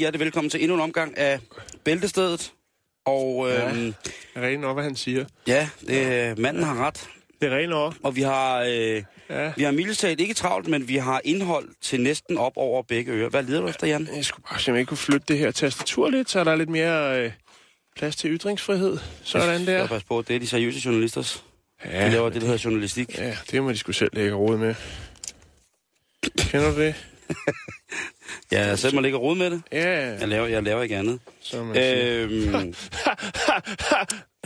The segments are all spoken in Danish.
Hjertelig velkommen til endnu en omgang af Bæltestedet. Og øh, ja. Det er rent nok, hvad han siger. ja, det, manden har ret. Det er rent nok. Og vi har, øh, Ja. vi har mildest talt ikke travlt, men vi har indhold til næsten op over begge ører. Hvad leder du efter, Jan? Jeg skulle bare jeg ikke kunne flytte det her tastatur lidt, så er der lidt mere øh, plads til ytringsfrihed. Sådan der. Jeg passe på, det er de seriøse journalisters. Ja, De laver det, der hedder journalistik. ja, det må de skulle selv lægge råd med. Kender du det? Ja, jeg selv må ligge og rode med det. Ja, Jeg laver, jeg laver ikke andet. som man. Øhm,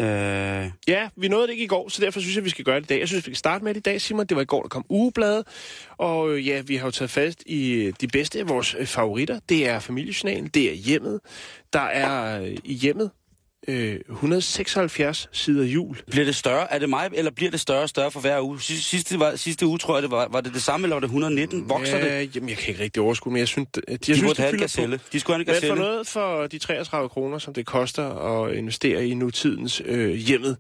øh, Ja, vi nåede det ikke i går, så derfor synes jeg, vi skal gøre det i dag. Jeg synes, vi kan starte med det i dag, Simon. Det var i går, der kom ugebladet. Og øh, ja, vi har jo taget fast i øh, de bedste af vores øh, favoritter. Det er familiejournalen, det er hjemmet. Der er i hjemmet øh, 176 sider jul. bliver det større? Er det mig, eller bliver det større og større for hver uge? Sidste, sidste, var, sidste uge, tror jeg, det var, var det det samme, eller var det 119? Vokser ja, det? Jamen, jeg kan ikke rigtig overskue, men jeg synes, det, jeg De synes, burde det have en fylder gazelle. på. De skulle have en Men for noget for de 33 kroner, som det koster at investere i nutidens øh, hjemmet,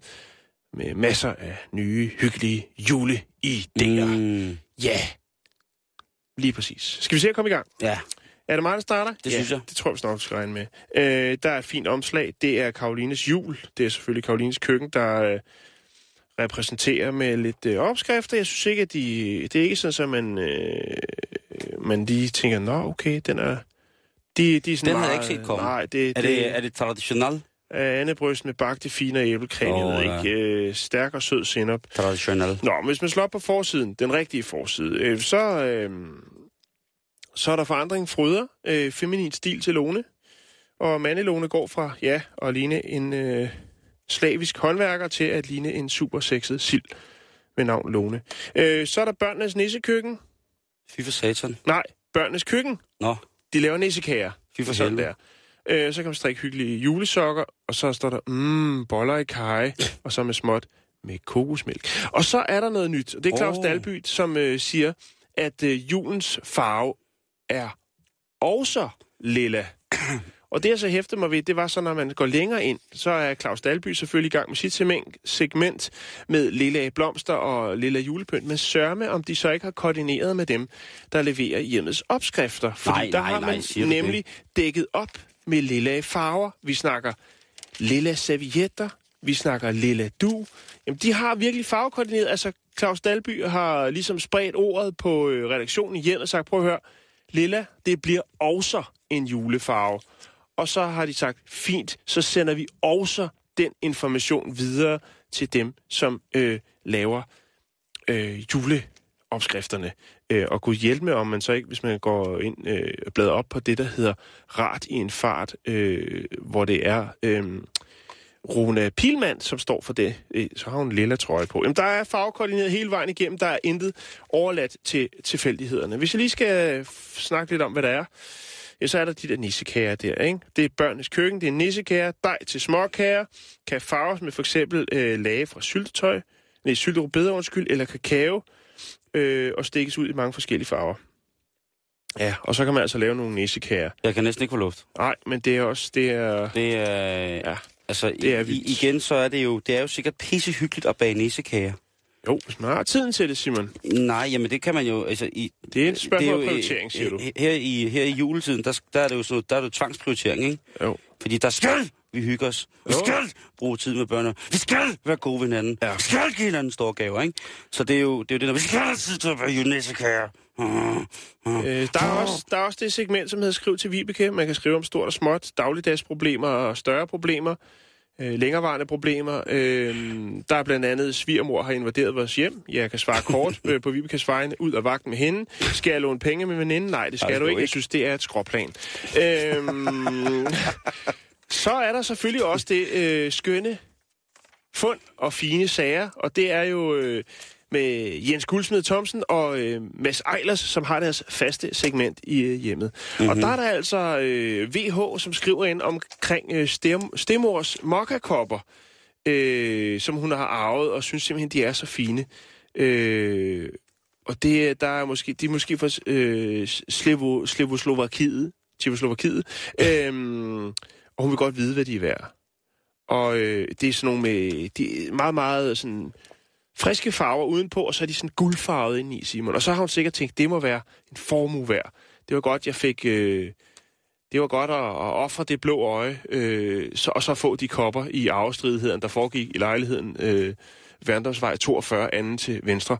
med masser af nye, hyggelige juleidéer. Mm. Mm, Ja, lige præcis. Skal vi se at komme i gang? ja, Er det mig, der starter? Det ja, synes jeg. det tror jeg, vi snart skal regne med. Øh, der er et fint omslag. Det er Karolines jul. Det er selvfølgelig Karolines køkken, der øh, repræsenterer med lidt øh, opskrifter. Jeg synes ikke, at de... Det er ikke sådan, at man, øh, man lige tænker, nå, okay, den er... De, de er sådan Den havde jeg meget, ikke set komme. Nej, det, er det, er det traditionelt? er andebryst med bagte fine æblekrem, oh, ja. ikke, øh, stærk og sød senap. Traditionelt. Nå, hvis man slår op på forsiden, den rigtige forside, øh, så, øh, så er der forandring fryder, øh, feminin stil til Lone. Og Mandelone går fra, ja, at ligne en øh, slavisk håndværker til at ligne en super sexet sild med navn Lone. Øh, så er der børnenes nissekøkken. Fy for satan. Nej, børnenes køkken. Nå, De laver nissekager. fy for Sådan der. Øh, så kan man strikke hyggelige julesokker, og så står der, mmm, boller i kaj, og så med småt med kokosmælk. Og så er der noget nyt, og det er Claus oh. Dalby, som øh, siger, at øh, julens farve er også lilla. Og det, jeg så hæfter mig ved, det var så, når man går længere ind, så er Claus Dalby selvfølgelig i gang med sit segment- segment med lilla blomster og lilla julepynt, men sørme, om de så ikke har koordineret med dem, der leverer hjemmets opskrifter. Fordi Nej, der nej, har nej, man du nemlig dækket op med lilla farver. Vi snakker lilla servietter, vi snakker lilla du. Jamen, de har virkelig farvekoordineret. Altså, Claus Dalby har ligesom spredt ordet på øh, redaktionen i hjemmet og sagt, prøv at høre, lilla, det bliver også en julefarve. Og så har de sagt, fint, så sender vi også den information videre til dem, som øh, laver øh, juleopskrifterne. Øh, og kunne hjælpe med, om man så ikke, hvis man går ind øh, og bladrer op på det, der hedder Rat i en fart, øh, hvor det er øh, Rune Pilmand, som står for det. Øh, så har hun en lilla trøje på. Jamen, der er farvekoordineret hele vejen igennem. Der er intet overladt til tilfældighederne. Hvis jeg lige skal snakke lidt om, hvad der er, ja, så er der de der nissekager der, ikke? Det er børnenes køkken, det er nissekager, dej til småkager, kan farves med for eksempel øh, lage fra syltetøj, nej, sylterubeder, undskyld, eller kakao, øh, og stikkes ud i mange forskellige farver. Ja, og så kan man altså lave nogle nissekager. Jeg kan næsten ikke få luft. Nej, men det er også, det er... Det er... Ja, Altså, det er i, vildt. igen, så er det jo, det er jo sikkert pissehyggeligt at bage nissekager. Jo, hvis man har tiden til det, Simon. Nej, jamen det kan man jo, altså... I, Det er et spørgsmål om øh, prioritering, siger du. Her i, her i juletiden, der, der er det jo sådan der er det jo tvangsprioritering, ikke? Jo. Fordi der skal vi hygge os. Vi skal bruge tid med børnene. Vi skal være gode ved hinanden. Ja. Vi skal give hinanden store gaver, ikke? Så det er jo det, er jo det der, vi skal altid til at være. Uh, uh. Øh, der, er også, der er også det segment, som hedder Skriv til Vibeke. Man kan skrive om stort og småt, dagligdagsproblemer og større problemer. øh, længerevarende problemer. Øh, der er blandt andet, svigermor har invaderet vores hjem. Jeg kan svare kort øh, på Vibekes vegne. Ud af vagten med hende. Skal jeg låne penge med veninden? Nej, det skal Ej, du du ikke. Jeg ikke. synes, det er et skråplan. Øh, så er der selvfølgelig også det øh, skønne fund og fine sager, og det er jo øh, med Jens Guldsmed Thomsen og øh, Mads Eilers, som har deres faste segment i øh, hjemmet. Mm-hmm. Og der er der altså øh, VH, som skriver ind omkring øh, stem, Stemmors mokkakopper, øh, som hun har arvet, og synes simpelthen, de er så fine. Øh, og det, der er måske, de er måske fra øh, Slevo, Slevoslovakiet, Tjekoslovakiet, øh, og hun vil godt vide, hvad de er værd. Og øh, det er sådan nogle med de meget, meget sådan friske farver udenpå, og så er de sådan guldfarvede indeni, Simon. Og så har hun sikkert tænkt, det må være en formue værd. Det var godt, jeg fik... Øh, det var godt at, at ofre det blå øje, øh, så, og så få de kopper i arvestridigheden, der foregik i lejligheden øh, Værndorfsvej 42, anden til venstre.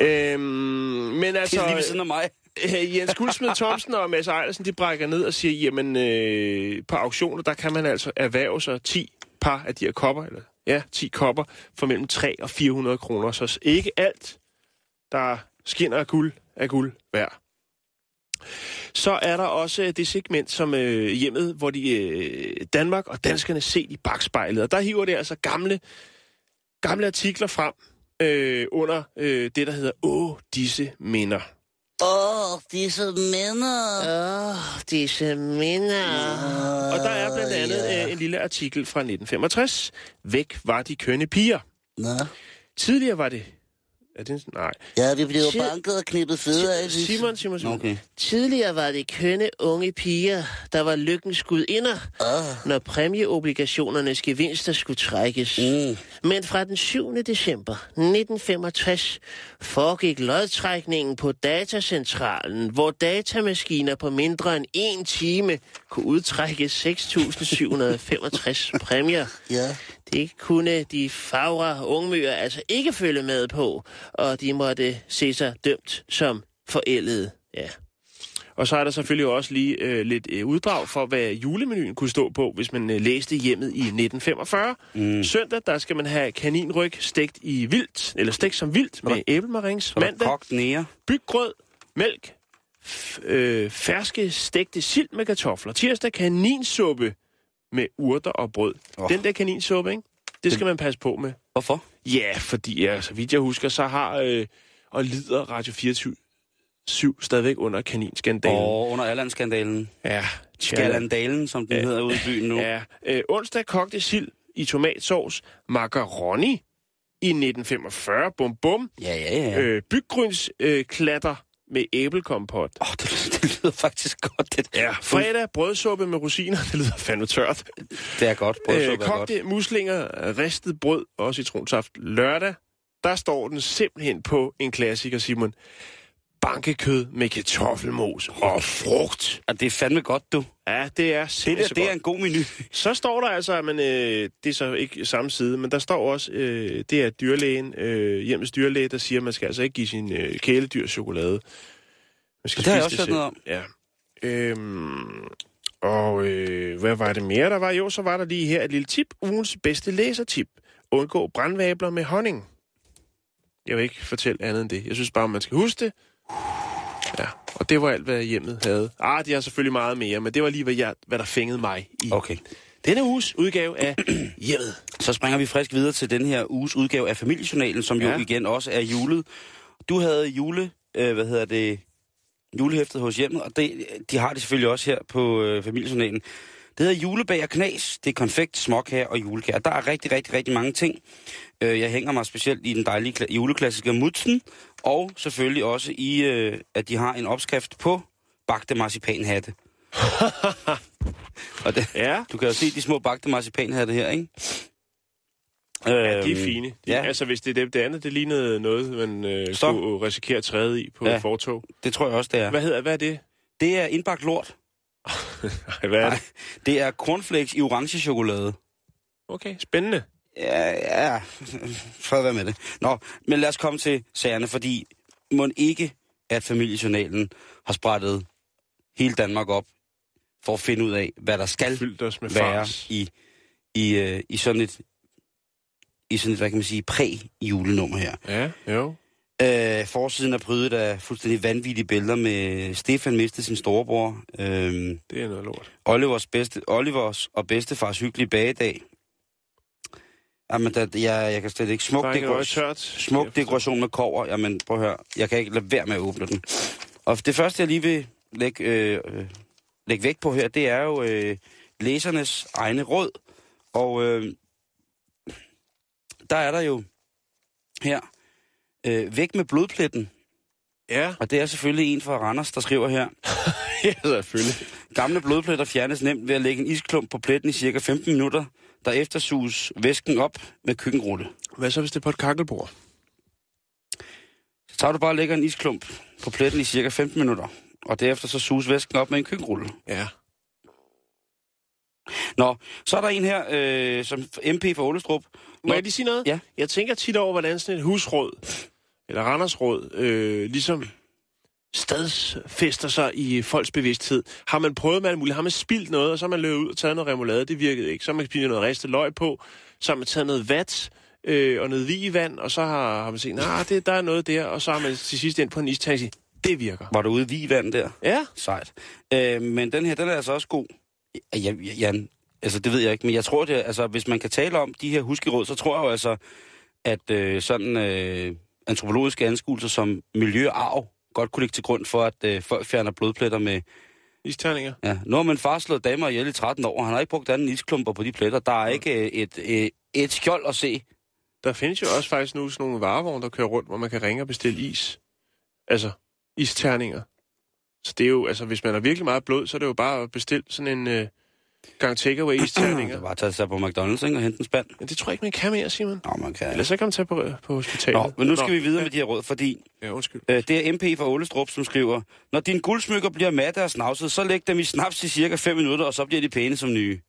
øhm, men altså... Det er lige ved siden af mig. Øh, Jens Guldsmed Thomsen og Mads Eilersen, de brækker ned og siger, jamen øh, på auktioner, der kan man altså erhverve sig 10 par af de her kopper, eller ja, 10 kopper, for mellem 3 og 400 kroner. Så ikke alt, der skinner af guld, er guld værd. Så er der også det segment som øh, hjemmet, hvor de øh, Danmark og danskerne set i bagspejlet. Og der hiver det altså gamle, gamle artikler frem øh, under øh, det, der hedder Åh, disse minder. Åh, oh, disse minder. Åh, oh, disse minder. Og der er blandt andet ja. øh, en lille artikel fra 1965. Væk var de kønne piger. Nå. Tidligere var det... Er det nej. Ja, vi blev Shit. banket og knippet fødder af. Simon, Simon, Simon. Okay. Tidligere var det kønne unge piger, der var lykkens skudinder, Åh, når præmieobligationernes gevinster skulle trækkes. mm. Men fra den 7. december 1965 foregik lodtrækningen på datacentralen, hvor datamaskiner på mindre end en time kunne udtrække 6.765 præmier. Ja. Det kunne de fagre ungmyr altså ikke følge med på, og de måtte se sig dømt som forældede. Ja. Og så er der selvfølgelig også lige øh, lidt øh, uddrag for, hvad julemenuen kunne stå på, hvis man øh, læste hjemmet i 1945. Mm. Søndag, der skal man have kaninryg stegt i vildt, eller stegt som vildt med æblemarings. Mandag, kogt nære. byggrød, mælk, f- øh, ferske stegte sild med kartofler. Tirsdag, kaninsuppe med urter og brød. Åh. Oh. Den der kaninsuppe, ikke? Det skal man passe på med. Hvorfor? Ja, fordi ja, så vidt jeg husker, så har øh, og lider Radio 24 7 stadigvæk under kaninskandalen. Og under Alland-skandalen. Ja, tja. Galandalen, som den hedder ude i byen nu. Ja, øh, onsdag kogte sild i tomatsovs, macaroni i 1945, bum bum, Ja, ja, ja. ja. øh, byggryns øh, klatter med æblekompot. Åh, det, det lyder faktisk godt. Det, Ja, fredag brødsuppe med rosiner, det lyder fandme tørt. det er godt. Øh, Brødsuppe er godt. kogte muslinger, ristet brød og citronsaft lørdag. Der står den simpelthen på en klassiker, Simon. Bankekød med kartoffelmos og frugt. Ja, det er fandme godt, du. Ja, det er Det der, det er en god menu. Så står der altså, at man, øh, det er så ikke samme side, men der står også, øh, det er dyrlægen, øh, hjemmets dyrlæge, der siger, at man skal altså ikke give sin øh, kæledyr chokolade. Man skal Det har jeg også hørt noget Ja. Øhm, og øh, hvad var det mere, der var? Jo, så var der lige her et lille tip. Ugens bedste læsertip. Undgå brandvabler med honning. Jeg vil ikke fortælle andet end det. Jeg synes bare, man skal huske det. Ja, og det var alt, hvad hjemmet havde. Ah, de har selvfølgelig meget mere, men det var lige, hvad, jeg, hvad der fængede mig i Okay. denne uges udgave af hjemmet. Så springer vi frisk videre til den her uges udgave af Familiejournalen, som jo Ja. igen også er julet. Du havde jule, øh, hvad hedder det, julehæftet hos hjemmet, og det, de har det selvfølgelig også her på øh, Familiejournalen. Det hedder julebag og knas. Det er konfekt, småkager og julekager. Der er rigtig, rigtig, rigtig mange ting. Øh, jeg hænger mig specielt i den dejlige kla- juleklassiker Mutsen, og selvfølgelig også i, øh, at de har en opskrift på bagte marcipanhatte. og det, Ja, du kan jo se de små bagte marcipanhatte her, ikke? ja de er Øhm, fine. De, ja. Altså, hvis det er det, det andet, det lignede noget, man øh, Så. kunne risikere at træde i på Ja. fortog. Det tror jeg også, det er. Hvad hedder hvad er det? Det er indbagt lort. Ej, hvad er det? det er cornflakes i orange chokolade. Okay, spændende. Ja, ja, fred være med det. Nå, men lad os komme til sagerne, fordi må ikke, at familiejournalen har sprættet hele Danmark op for at finde ud af, hvad der skal med være fars. i, i, øh, i sådan et, i sådan et, hvad kan man sige, præ-julenummer her. Ja, jo. Øh, forsiden er prydet af fuldstændig vanvittige billeder med Stefan mistede sin storebror. Øh, Det er noget lort. Olivers, bedste, Olivers og bedstefars hyggelige bagedag. Jamen, der, jeg, jeg kan slet ikke. Smuk, dekor, smuk dekoration med kover. Jamen, prøv at høre. Jeg kan ikke lade være med at åbne den. Og det første, jeg lige vil lægge, øh, lægge vægt på her, det er jo øh, læsernes egne råd. Og øh, der er der jo her, øh, væk med blodpletten. Ja, Og det er selvfølgelig en fra Randers, der skriver her. ja, selvfølgelig. Gamle blodpletter fjernes nemt ved at lægge en isklump på pletten i cirka 15 minutter. Derefter suges væsken op med køkkenrulle. Hvad så, hvis det er på et kakkelbord? Så tager du bare og lægger en isklump på pletten i cirka 15 minutter. Og derefter så suges væsken op med en køkkenrulle. Ja. Nå, så er der en her, øh, som MP for Ålestrup. Må jeg lige sige noget? Ja. Jeg tænker tit over, hvordan sådan et husråd, eller Randersråd, øh, ligesom stadsfester sig i folks bevidsthed. Har man prøvet med alt muligt? Har man spildt noget, og så har man løbet ud og taget noget remoulade? Det virkede ikke. Så har man spildt noget ristet løg på. Så har man taget noget vat øh, og noget vand, og så har, har man set, nej, det, der er noget der, og så har man til sidst ind på en og sige, det virker. Var du ude i Vigvand der? Ja, Sejt. Øh, men den her, den er altså også god. Ja, ja, Jan, altså det ved jeg ikke, men jeg tror det, altså hvis man kan tale om de her huskeråd, så tror jeg jo altså, at øh, sådan øh, antropologiske anskuelser som miljø og arv godt kunne ligge til grund for, at øh, folk fjerner blodpletter med, isterninger. ja, nu har min far slået damer ihjel i 13 år, han har ikke brugt anden isklumper på de pletter, der er ikke øh, et, øh, et skjold at se. Der findes jo også faktisk nu sådan nogle varevogne, der kører rundt, hvor man kan ringe og bestille is. Altså, isterninger. Så det er jo, altså hvis man har virkelig meget blod, så er det jo bare at bestille sådan en øh, gang takeaway Man isterninger. kan bare tage sig på McDonald's ikke, og hente en spand. Men det tror jeg ikke, man kan mere, Simon. Nå, man kan. Ellers så kan man tage på, på hospitalet. Nå, men nu skal vi videre med de her råd, fordi Ja, undskyld. Øh, det er MP fra Ålestrup, som skriver, Når dine guldsmykker bliver matte og snavset, så læg dem i snaps i cirka 5 minutter, og så bliver de pæne som nye.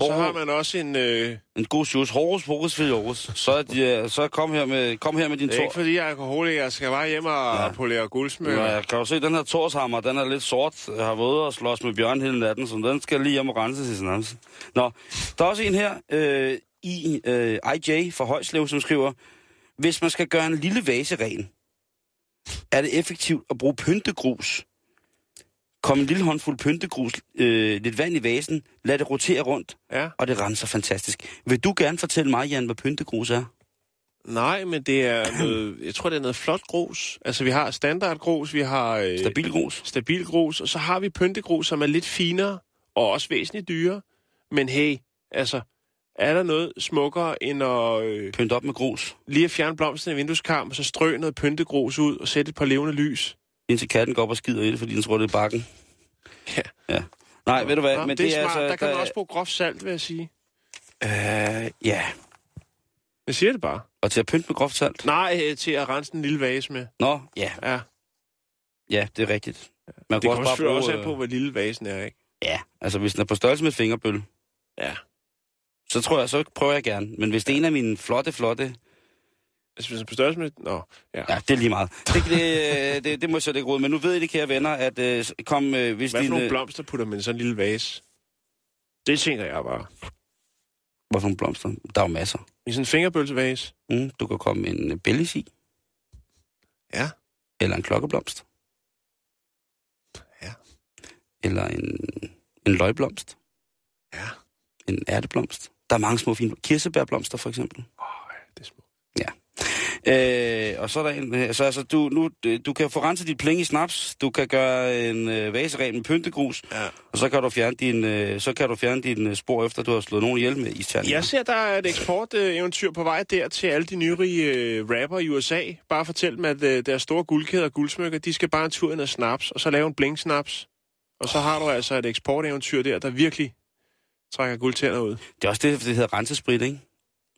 Og så har man også en... Øh, En god shoes. Horus, Horus, Horus. Så, er de, øh, så kom her med, kom her med din det er ikke fordi, jeg er alkoholiker. Jeg skal bare hjem og Ja. polere guldsmykker. Ja, kan du se, den her torshammer, den er lidt sort. Jeg har været og slås med Bjørn hele natten, så den skal lige hjem og renses i snaps. Nå, der er også en her, øh, i øh, IJ fra Højslev, som skriver, Hvis man skal gøre en lille vase ren, er det effektivt at bruge pyntegrus. Kom en lille håndfuld pyntegrus, øh, lidt vand i vasen, lad det rotere rundt, Ja. og det renser fantastisk. Vil du gerne fortælle mig, Jan, hvad pyntegrus er? Nej, men det er noget... Jeg tror, det er noget flot grus. Altså, vi har standardgrus, vi har... Øh, Stabil grus? stabil grus, og så har vi pyntegrus, som er lidt finere, og også væsentligt dyrere. Men hey, altså, er der noget smukkere end at øh, Pynt op med grus, lige at fjerne blomsten i vindueskarmen, og så strø noget pyntegrus ud og sætte et par levende lys? Indtil katten går op og skider i det, fordi den tror, det er bakken. Ja. Ja. Nej, ved du hvad, Nå, men det, det, er smart. altså... der kan man også bruge groft salt, vil jeg sige. Øh, ja, Jeg siger det bare. og til at pynte med groft salt. Nej, øh, til at rense en lille vase med. Nå, ja, Ja, ja, det er rigtigt. Man det kommer også bare bruge... også på, øh, hvor lille vasen er, ikke? Ja, altså hvis den er på størrelse med et fingerbøl, Ja. så tror jeg, så prøver jeg gerne. Men hvis det er en af mine flotte, flotte... Altså, hvis den er på størrelse med... Nå, ja. Ja, det er lige meget. Det, det, det, det må jeg så ikke råde. Men nu ved I det, kære venner, at øh, kom, øh, hvis Hvad for din... nogle øh, blomster putter man i sådan en lille vase? Det tænker jeg bare. Hvad for nogle blomster? Der er jo masser. I sådan en fingerbølsevase? Mm, du kan komme en øh, bellis i. Ja. Eller en klokkeblomst. Ja. Eller en, en løgblomst. Ja. En ærteblomst. Der er mange små fine... Kirsebærblomster, for eksempel. Smukt. Øh, og så er der en... øh, Så altså, du, nu, øh, du kan få renset dit pling i snaps. Du kan gøre en øh, vase ren med pyntegrus. Ja. Og så kan du fjerne din, øh, så kan du fjerne din øh, spor, efter du har slået nogen ihjel med isterninger. Jeg ser, der er et eksporteventyr på vej der til alle de nyrige øh, rapper i USA. Bare fortæl dem, at øh, deres store guldkæder og guldsmykker, de skal bare en tur ind og snaps, og så lave en bling-snaps. Og så har du altså et eksporteventyr der, der virkelig trækker guldtænder ud. Det er også det, det hedder rensesprit, ikke?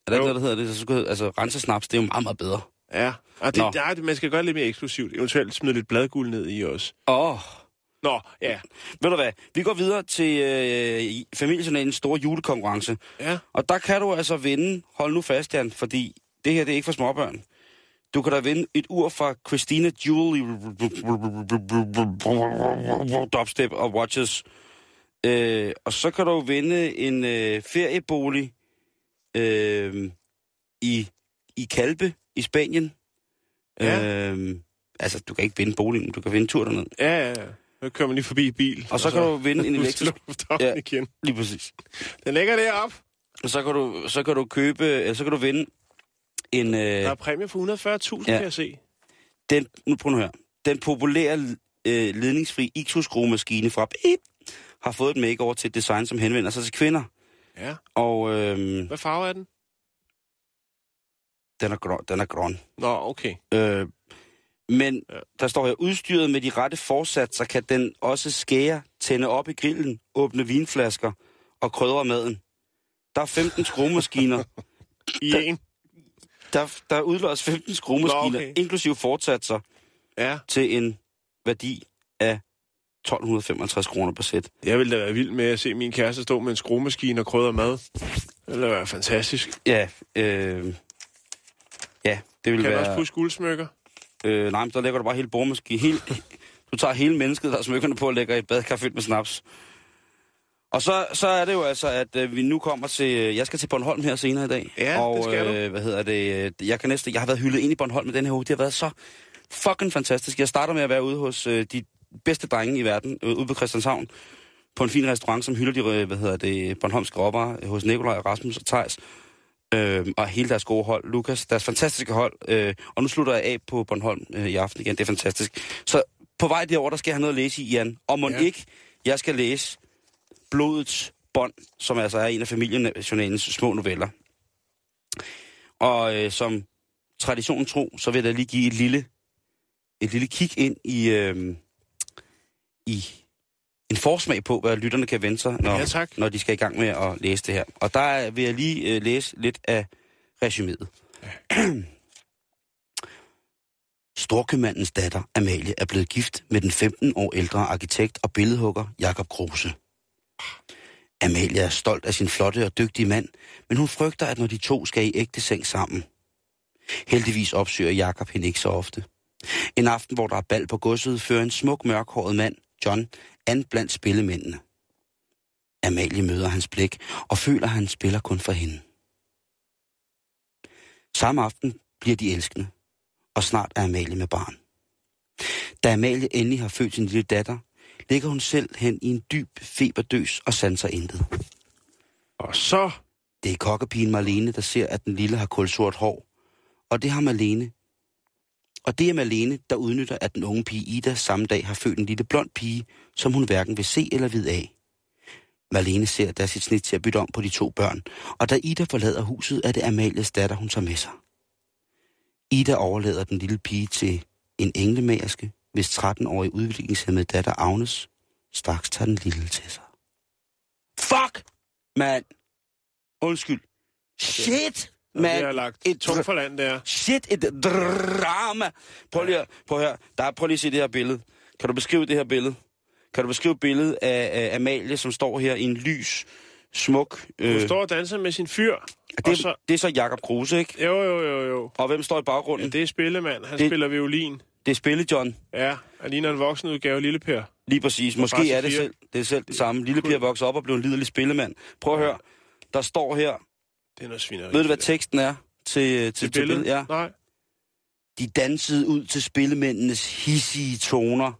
Er der Jo. ikke noget, der hedder det? Så skulle, altså, rensesnaps, det er jo meget, meget bedre. Ja, og Nå. det, der, er man skal gøre det lidt mere eksklusivt. Eventuelt smide lidt bladguld ned i også. Åh, oh, Nå, ja. ved du hvad? Vi går videre til øh, familiejournalens store julekonkurrence. Ja, Og der kan du altså vinde, hold nu fast, Jan, fordi det her det er ikke for småbørn. Du kan da vinde et ur fra Christina Jewelry Dubstep og Watches. Øh, og så kan du vinde en øh, feriebolig øh, i, i Kalpe i Spanien. Ja. Øh, altså, du kan ikke vinde boligen, du kan vinde tur derned. Ja, ja, ja. Så kører man lige forbi i bil. Og så kan du vinde en elektrisk... Ja. igen. Lige præcis. Den ligger deroppe. Og så kan du, så kan du købe, eller så kan du vinde en... Der Øh, er præmie for 140.000, Ja. kan jeg se. den, nu prøv nu her. Den populære øh, ledningsfri Ixus-skruemaskine fra Beep har fået et makeover til et design, som henvender sig til kvinder. Ja. Og øh, Hvad farve er den? den er grøn. Den er grøn. Nå, okay. Øh, men Ja. der står her, udstyret med de rette forsatser kan den også skære, tænde op i grillen, åbne vinflasker og krydre maden. Der er 15 skruemaskiner. I en. Der, der udløses 15 skruemaskiner, Nå, okay. inklusive fortsatser, Ja. til en værdi af 1255 kroner per sæt. Jeg ville da være vild med at se min kæreste stå med en skruemaskine og krydre mad. Det ville være fantastisk. Ja, øh, ja, det vil Kan du også være... pusse guldsmykker? Øh, nej, men der lægger du bare hele bordmaskinen. Hele, du tager hele mennesket, der er smykkerne på, og lægger i et badekar fyldt med snaps. Og så, så er det jo altså, at øh, vi nu kommer til... Øh, jeg skal til Bornholm her senere i dag. Ja, og, det skal du. øh, hvad hedder det? øh, Jeg kan næste... Jeg har været hyldet ind i Bornholm med den her uge. Det har været så fucking fantastisk. Jeg starter med at være ude hos øh, de bedste drenge i verden, øh, ude på Christianshavn, på en fin restaurant, som hylder de, øh, hvad hedder det, Bornholmske råvarer øh, hos Nikolaj, Rasmus og Tejs. Øh, og hele deres gode hold, Lukas, deres fantastiske hold. Øh, og nu slutter jeg af på Bornholm øh, i aften igen. Det er fantastisk. Så på vej derover der skal jeg have noget at læse i, Jan. Og må Ja. ikke, jeg skal læse Blodets bånd, som altså er en af familienationalens små noveller. Og øh, som traditionen tro, så vil jeg da lige give et lille, et lille kig ind i, øh, i en forsmag på, hvad lytterne kan vente sig, når, Ja, tak. når de skal i gang med at læse det her. Og der vil jeg lige øh, læse lidt af resuméet. Storkøbmandens datter, Amalie, er blevet gift med den 15 år ældre arkitekt og billedhugger Jakob Kruse. Amalie er stolt af sin flotte og dygtige mand, men hun frygter, at når de to skal i ægte seng sammen. Heldigvis opsøger Jakob hende ikke så ofte. En aften, hvor der er bal på godset, fører en smuk mørkhåret mand, John, an blandt spillemændene. Amalie møder hans blik og føler, at han spiller kun for hende. Samme aften bliver de elskende, og snart er Amalie med barn. Da Amalie endelig har født sin lille datter, ligger hun selv hen i en dyb feberdøs og sanser intet. Og så... Det er kokkepigen Marlene, der ser, at den lille har kulsort hår. Og det har Marlene. Og det er Marlene, der udnytter, at den unge pige Ida samme dag har født en lille blond pige, som hun hverken vil se eller vide af. Marlene ser der sit snit til at bytte om på de to børn, og da Ida forlader huset, er det Amalies datter, hun tager med sig. Ida overlader den lille pige til en englemagerske, hvis 13-årige udviklingshemmede datter Agnes straks tager den lille til sig. Fuck, mand! Undskyld. Shit, Man, det har lagt et tung for land der. Shit, et drama! Prøv lige, prøv her. Der er, prøv lige at se det her billede. Kan du beskrive det her billede? Kan du beskrive billedet af, af Amalie, som står her i en lys, smuk... Hun Øh, står og danser med sin fyr. Det, så... det er så Jakob Kruse, ikke? Jo, jo, jo, jo. Og hvem står i Ja, baggrunden? det er spillemand. Han Det- spiller violin. Det er Spille John. Ja, han ligner en voksen udgave Lille Per. Lige præcis. Måske er det selv det, er selv det samme. Lille Pia vokser op og blev en lidelig spillemand. Prøv at høre. Der står her... Det er noget svineri. Ved du, hvad teksten er til, til, til, Til billedet? Ja. Nej. De dansede ud til spillemændenes hissige toner.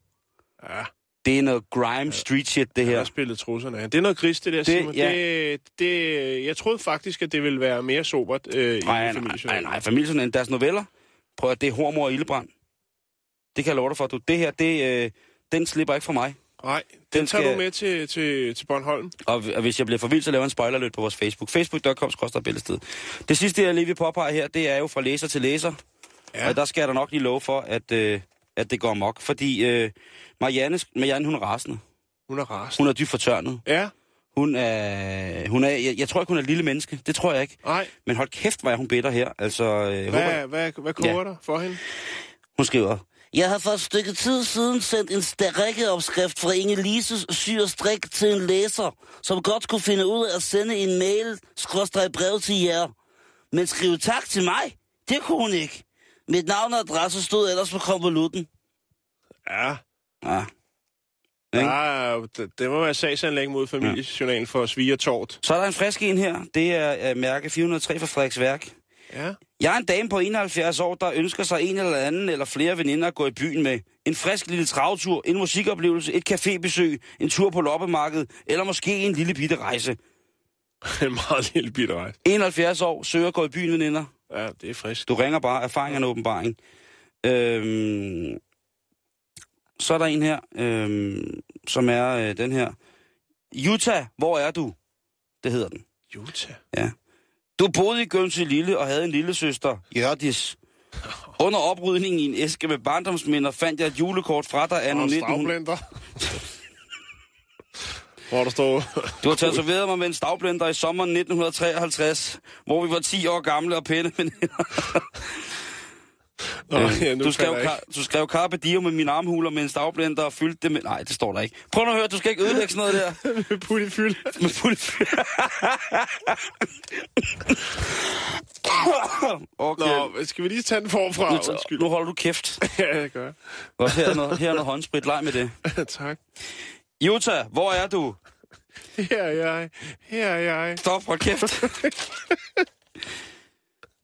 Ja, Det er noget grime street shit, det her. har spillet trusserne. Det er noget gris, det der, Det- Simon. ja. Det, det, jeg troede faktisk, at det ville være mere sobert øh, i Nej, nej, familiejournalen. nej, nej. Familien, deres noveller. Prøv at det er Hormor og Ildebrand. Det kan jeg love dig for. Du. Det her, det, øh, den slipper ikke fra mig. Nej, den, Den tager skal- du med til, til, til Bornholm. Og, og hvis jeg bliver for vild, så laver jeg en spoiler lidt på vores Facebook. Facebook.com billedsted. Det sidste, jeg lige vil påpege her, det er jo fra læser til læser. Ja. Og der skal jeg da nok lige love for, at, øh, at det går mok. Fordi øh, Marianne, Marianne, hun er rasende. Hun er rasende. Hun er dybt fortørnet. Ja, Hun er, hun er, jeg, jeg tror ikke, hun er et lille menneske. Det tror jeg ikke. nej. Men hold kæft, hvor er hun bitter her. Altså, øh, jeg håber, Hvad, hvad, hvad koger Ja. der for hende? hun skriver, Jeg har for et stykke tid siden sendt en strikkeopskrift fra Inge-Lises syr og strik til en læser, som godt kunne finde ud af at sende en mail, skråstrej brev til jer. Men skrive tak til mig, det kunne hun ikke. Mit navn og adresse stod ellers på konvolutten. Ja, ja? Ah, det, det må være sagsanlæg mod familiejournalen for svige og tort. Så er der en frisk en her. Det er uh, mærke 403 fra Frederiksværk. Ja. Jeg er en dame på 71 år, der ønsker sig en eller anden eller flere veninder at gå i byen med. En frisk lille travtur, en musikoplevelse, et cafébesøg, en tur på loppemarkedet, eller måske en lille bitte rejse. en meget lille bitte rejse. 71 år, søger at gå i byen, veninder. Ja, det er frisk. Du ringer bare, erfaring er en åbenbaring. Øhm, så er der en her, øhm, som er øh, den her. Jutta, hvor er du? Det hedder den. Utah. Ja. Du boede i Gømse Lille og havde en lille søster, Jørdis. Under oprydningen i en æske med barndomsminder fandt jeg et julekort fra dig anno Og 1900. stavblender. Hvor der står... Du har tatoveret mig med en stavblender i sommeren 1953, hvor vi var 10 år gamle og pæne veninder. Nå, ja, nu du, skrev, kar- du skrev Carpe Diem med mine armhuler med en stavblender og fyldte det med... Nej, det står der ikke. Prøv nu at høre, du skal ikke ødelægge sådan noget der. ikke. Putte i fyld. Med fuld okay. Nå, skal vi lige tage den forfra? nu, Undskyld. nu holder du kæft. Ja, jeg gør. Og her er noget, her er noget håndsprit. Leg med det. tak. Jutta, hvor er du? Her er jeg. Her er jeg. Stop, hold kæft.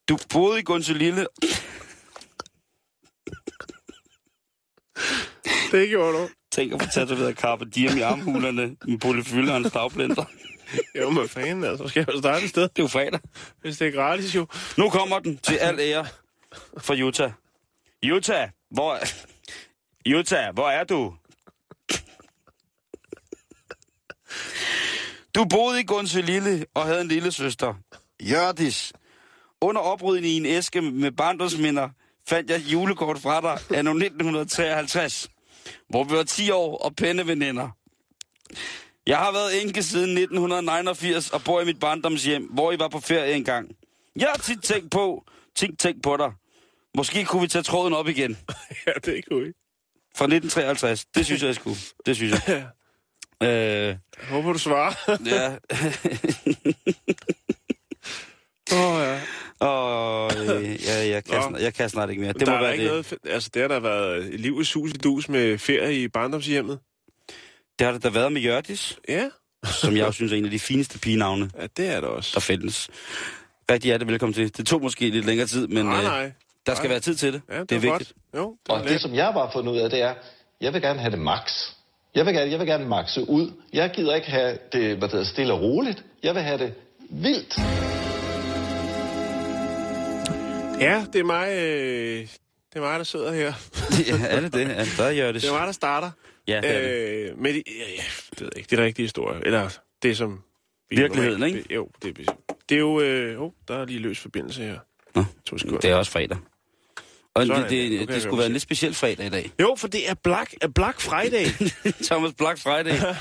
Du boede i Gunselille. Det gjorde du. Tænk at få tatoveret Carpe Diem i armhulerne med polyfylder og en stavblender. Jo, men fanden, altså. Så skal jeg jo starte et sted, Det er jo fredag. hvis det er gratis, jo. Nu kommer den til al ære for Jutta. Jutta, hvor... Jutta, hvor er du? Du boede i Gunselille og havde en lille søster. Jørdis. Under oprydningen i en æske med barndomsminder fandt jeg julekort fra dig anno 1953, hvor vi var 10 år og pæne veninder. Jeg har været enke siden 1989 og bor i mit barndomshjem, hvor I var på ferie engang. Jeg har tit tænkt på, tænkt, tænkt på dig. Måske kunne vi tage tråden op igen. Ja, det kunne vi. Fra 1953. Det synes jeg, jeg skulle. Det synes jeg. Øh, Jeg håber, du svarer. ja. Åh, oh, ja. Og øh, ja, jeg, kan Nå. snart, jeg kan snart ikke mere. Det der må er være ikke det. noget... Altså, det har der været liv i sus i dus med ferie i barndomshjemmet. Det har det da været med Jørdis, Ja, som jeg jo synes er en af de fineste pigenavne, ja det er det der også. findes. Rigtig hjertelig velkommen til. Det tog måske lidt længere tid, men nej, øh, nej. der skal Nej. være tid til det. Ja, det, det er vigtigt. Godt. Jo, det Og er det, som jeg bare har fundet ud af, det er, jeg vil gerne have det max. Jeg vil gerne, jeg vil gerne maxe ud. Jeg gider ikke have det hvad det hedder, stille og roligt. Jeg vil have det vildt. Ja, det er mig, øh, det er mig, der sidder her. ja, er det det? Ja, der er Jørdis. Det er mig, der starter. Ja, det er det. Øh, med de, ja, ja, det ved jeg ikke. Det er rigtige historie. Eller det, som... vi Virkeligheden, normalt- ikke? Jo, det, er- det er jo... Øh, oh, der er lige løs forbindelse her. Nå, To sekunder. det er også fredag. Og Sådan, det, det, kan det, det skulle være en lidt speciel fredag i dag. Jo, for det er Black, er Black Friday. Thomas Black Friday.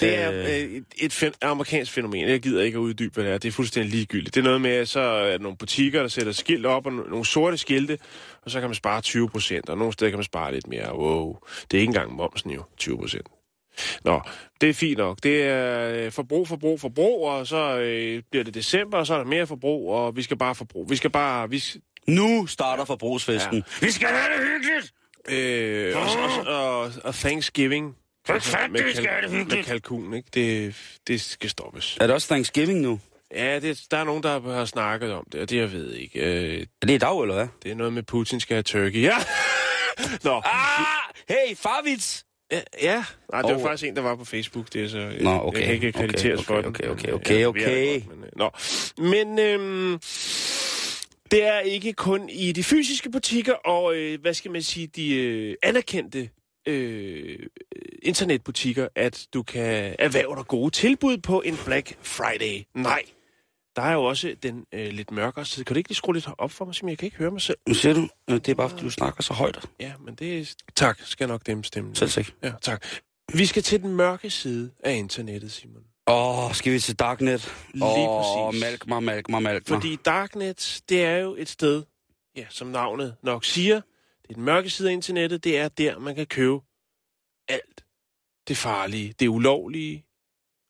Det er øh, et, et fen- amerikansk fænomen. Jeg gider ikke at uddybe, hvad det er. Det er fuldstændig ligegyldigt. Det er noget med, at så er der nogle butikker, der sætter skilt op, og no- nogle sorte skilte, og så kan man spare 20 procent, og nogle steder kan man spare lidt mere. Wow. Det er ikke engang momsen jo, 20 procent. Nå, det er fint nok. Det er øh, forbrug, forbrug, forbrug, og så øh, bliver det december, og så er der mere forbrug, og vi skal bare forbruge. Vi skal bare... Vi, Nu starter forbrugsfesten. Ja. Vi skal have det hyggeligt! øh, og, og, og, og Thanksgiving. Altså, fanden, med, det skal det med kalkun, ikke? Det, det skal stoppes. Er det også Thanksgiving nu? Ja, det, der er nogen, der har snakket om det, og det jeg ved ikke. Øh, Er det i dag, eller hvad? det er noget med, Putin skal have turkey. Ja! Nå, Ah! Hey, farvits! ja, ja. Nej, det var faktisk en, der var på Facebook. Det er så, Nå, okay, Jeg kan ikke okay, krediteres okay, for okay, den. okay, men, okay, okay, det okay. godt, men, øh, Nå, men øhm, det er ikke kun i de fysiske butikker og, øh, hvad skal man sige, de øh, anerkendte øh, internetbutikker, at du kan erhverve dig gode tilbud på en Black Friday. Nej, der er jo også den øh, lidt mørkere side. Kan du ikke lige skrue lidt op for mig, så jeg kan ikke høre mig selv? Nu siger du, øh, det er bare, fordi du snakker så højt. Ja, men det er... Tak, skal nok dæmpe stemmen. Selv tak. Ja, tak. Vi skal til den mørke side af internettet, Simon. Åh, oh, skal vi til Darknet? Lige Åh, præcis. malk mig, malk mig, malk mig. Fordi Darknet, det er jo et sted, ja, som navnet nok siger, det er den mørke side af internettet, det er der, man kan købe alt det farlige, det ulovlige,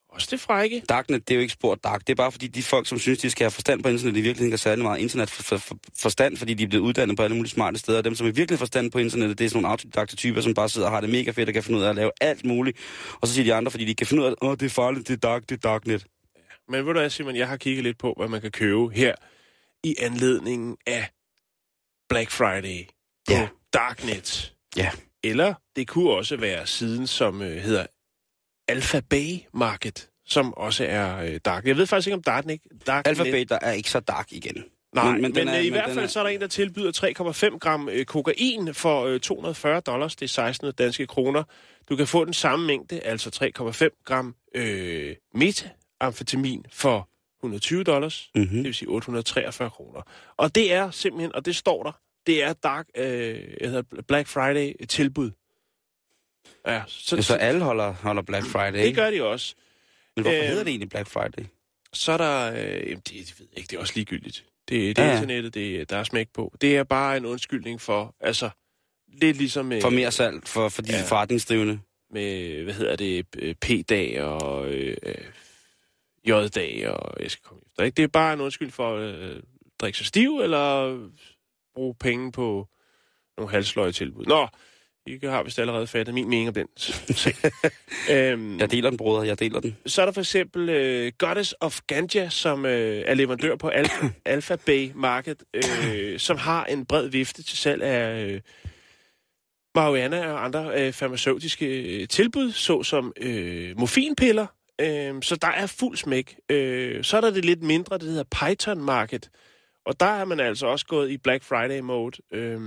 Også det frække. Darknet, det er jo ikke spor dark. Det er bare fordi de folk, som synes, de skal have forstand på internet, i virkeligheden ikke har særlig meget internet for, for, for, forstand, fordi de er blevet uddannet på alle mulige smarte steder. Dem, som er virkelig forstand på internettet, det er sådan nogle autodidakte typer, som bare sidder og har det mega fedt og kan finde ud af at lave alt muligt. Og så siger de andre, fordi de kan finde ud af, åh, det er farligt, det er dark, det er darknet. Men ved du hvad, Simon, jeg har kigget lidt på, hvad man kan købe her i anledningen af Black Friday på Ja. Darknet. Ja. Eller det kunne også være siden, som øh, hedder Alpha Bay Market, som også er øh, dark. Jeg ved faktisk ikke om Darknet... Darknet Alphabet, der er ikke så dark igen. Nej, men, men, men er- øh, i men hvert fald er- så er der en, der tilbyder 3,5 gram øh, kokain for øh, 240 dollars. Det er 16 danske kroner. Du kan få den samme mængde, altså 3,5 gram øh, metamfetamin for 120 dollars. Mhm. Det vil sige 843 kroner. Og det er simpelthen, og det står der, det er Dark, øh, jeg hedder Black Friday tilbud. Ja, så, Så, så alle holder, holder Black Friday, det ikke? gør de også. Men hvorfor Øh, hedder det egentlig Black Friday? Så er der, øh, jamen det, det ved jeg ikke, det er også ligegyldigt. Det, det er Ja, ja. ja. internettet, det, der er smæk på. Det er bare en undskyldning for, altså, lidt ligesom med, For mere salg for, for de ja. ja. forretningsdrivende. med hvad hedder det, øh, P-dag og øh, øh, J-dag, og jeg skal komme efter. Ikke? Det er bare en undskyldning for at øh, drikke sig stiv, eller bruge penge på nogle halsløje tilbud. Nå, I har vist allerede fattet min mening om den sag. øhm, Jeg deler den, bruder. Jeg deler den. så er der for eksempel øh, Goddess of Ganja, som øh, er leverandør på Alpha, Alpha Bay Market, øh, som har en bred vifte til salg af øh, marihuana og andre øh, farmaceutiske øh, tilbud, såsom øh, morfinpiller. Øh, så der er fuld smæk. Øh, så er der det lidt mindre, det hedder Python Market. Og der er man altså også gået i Black Friday-mode. Øh,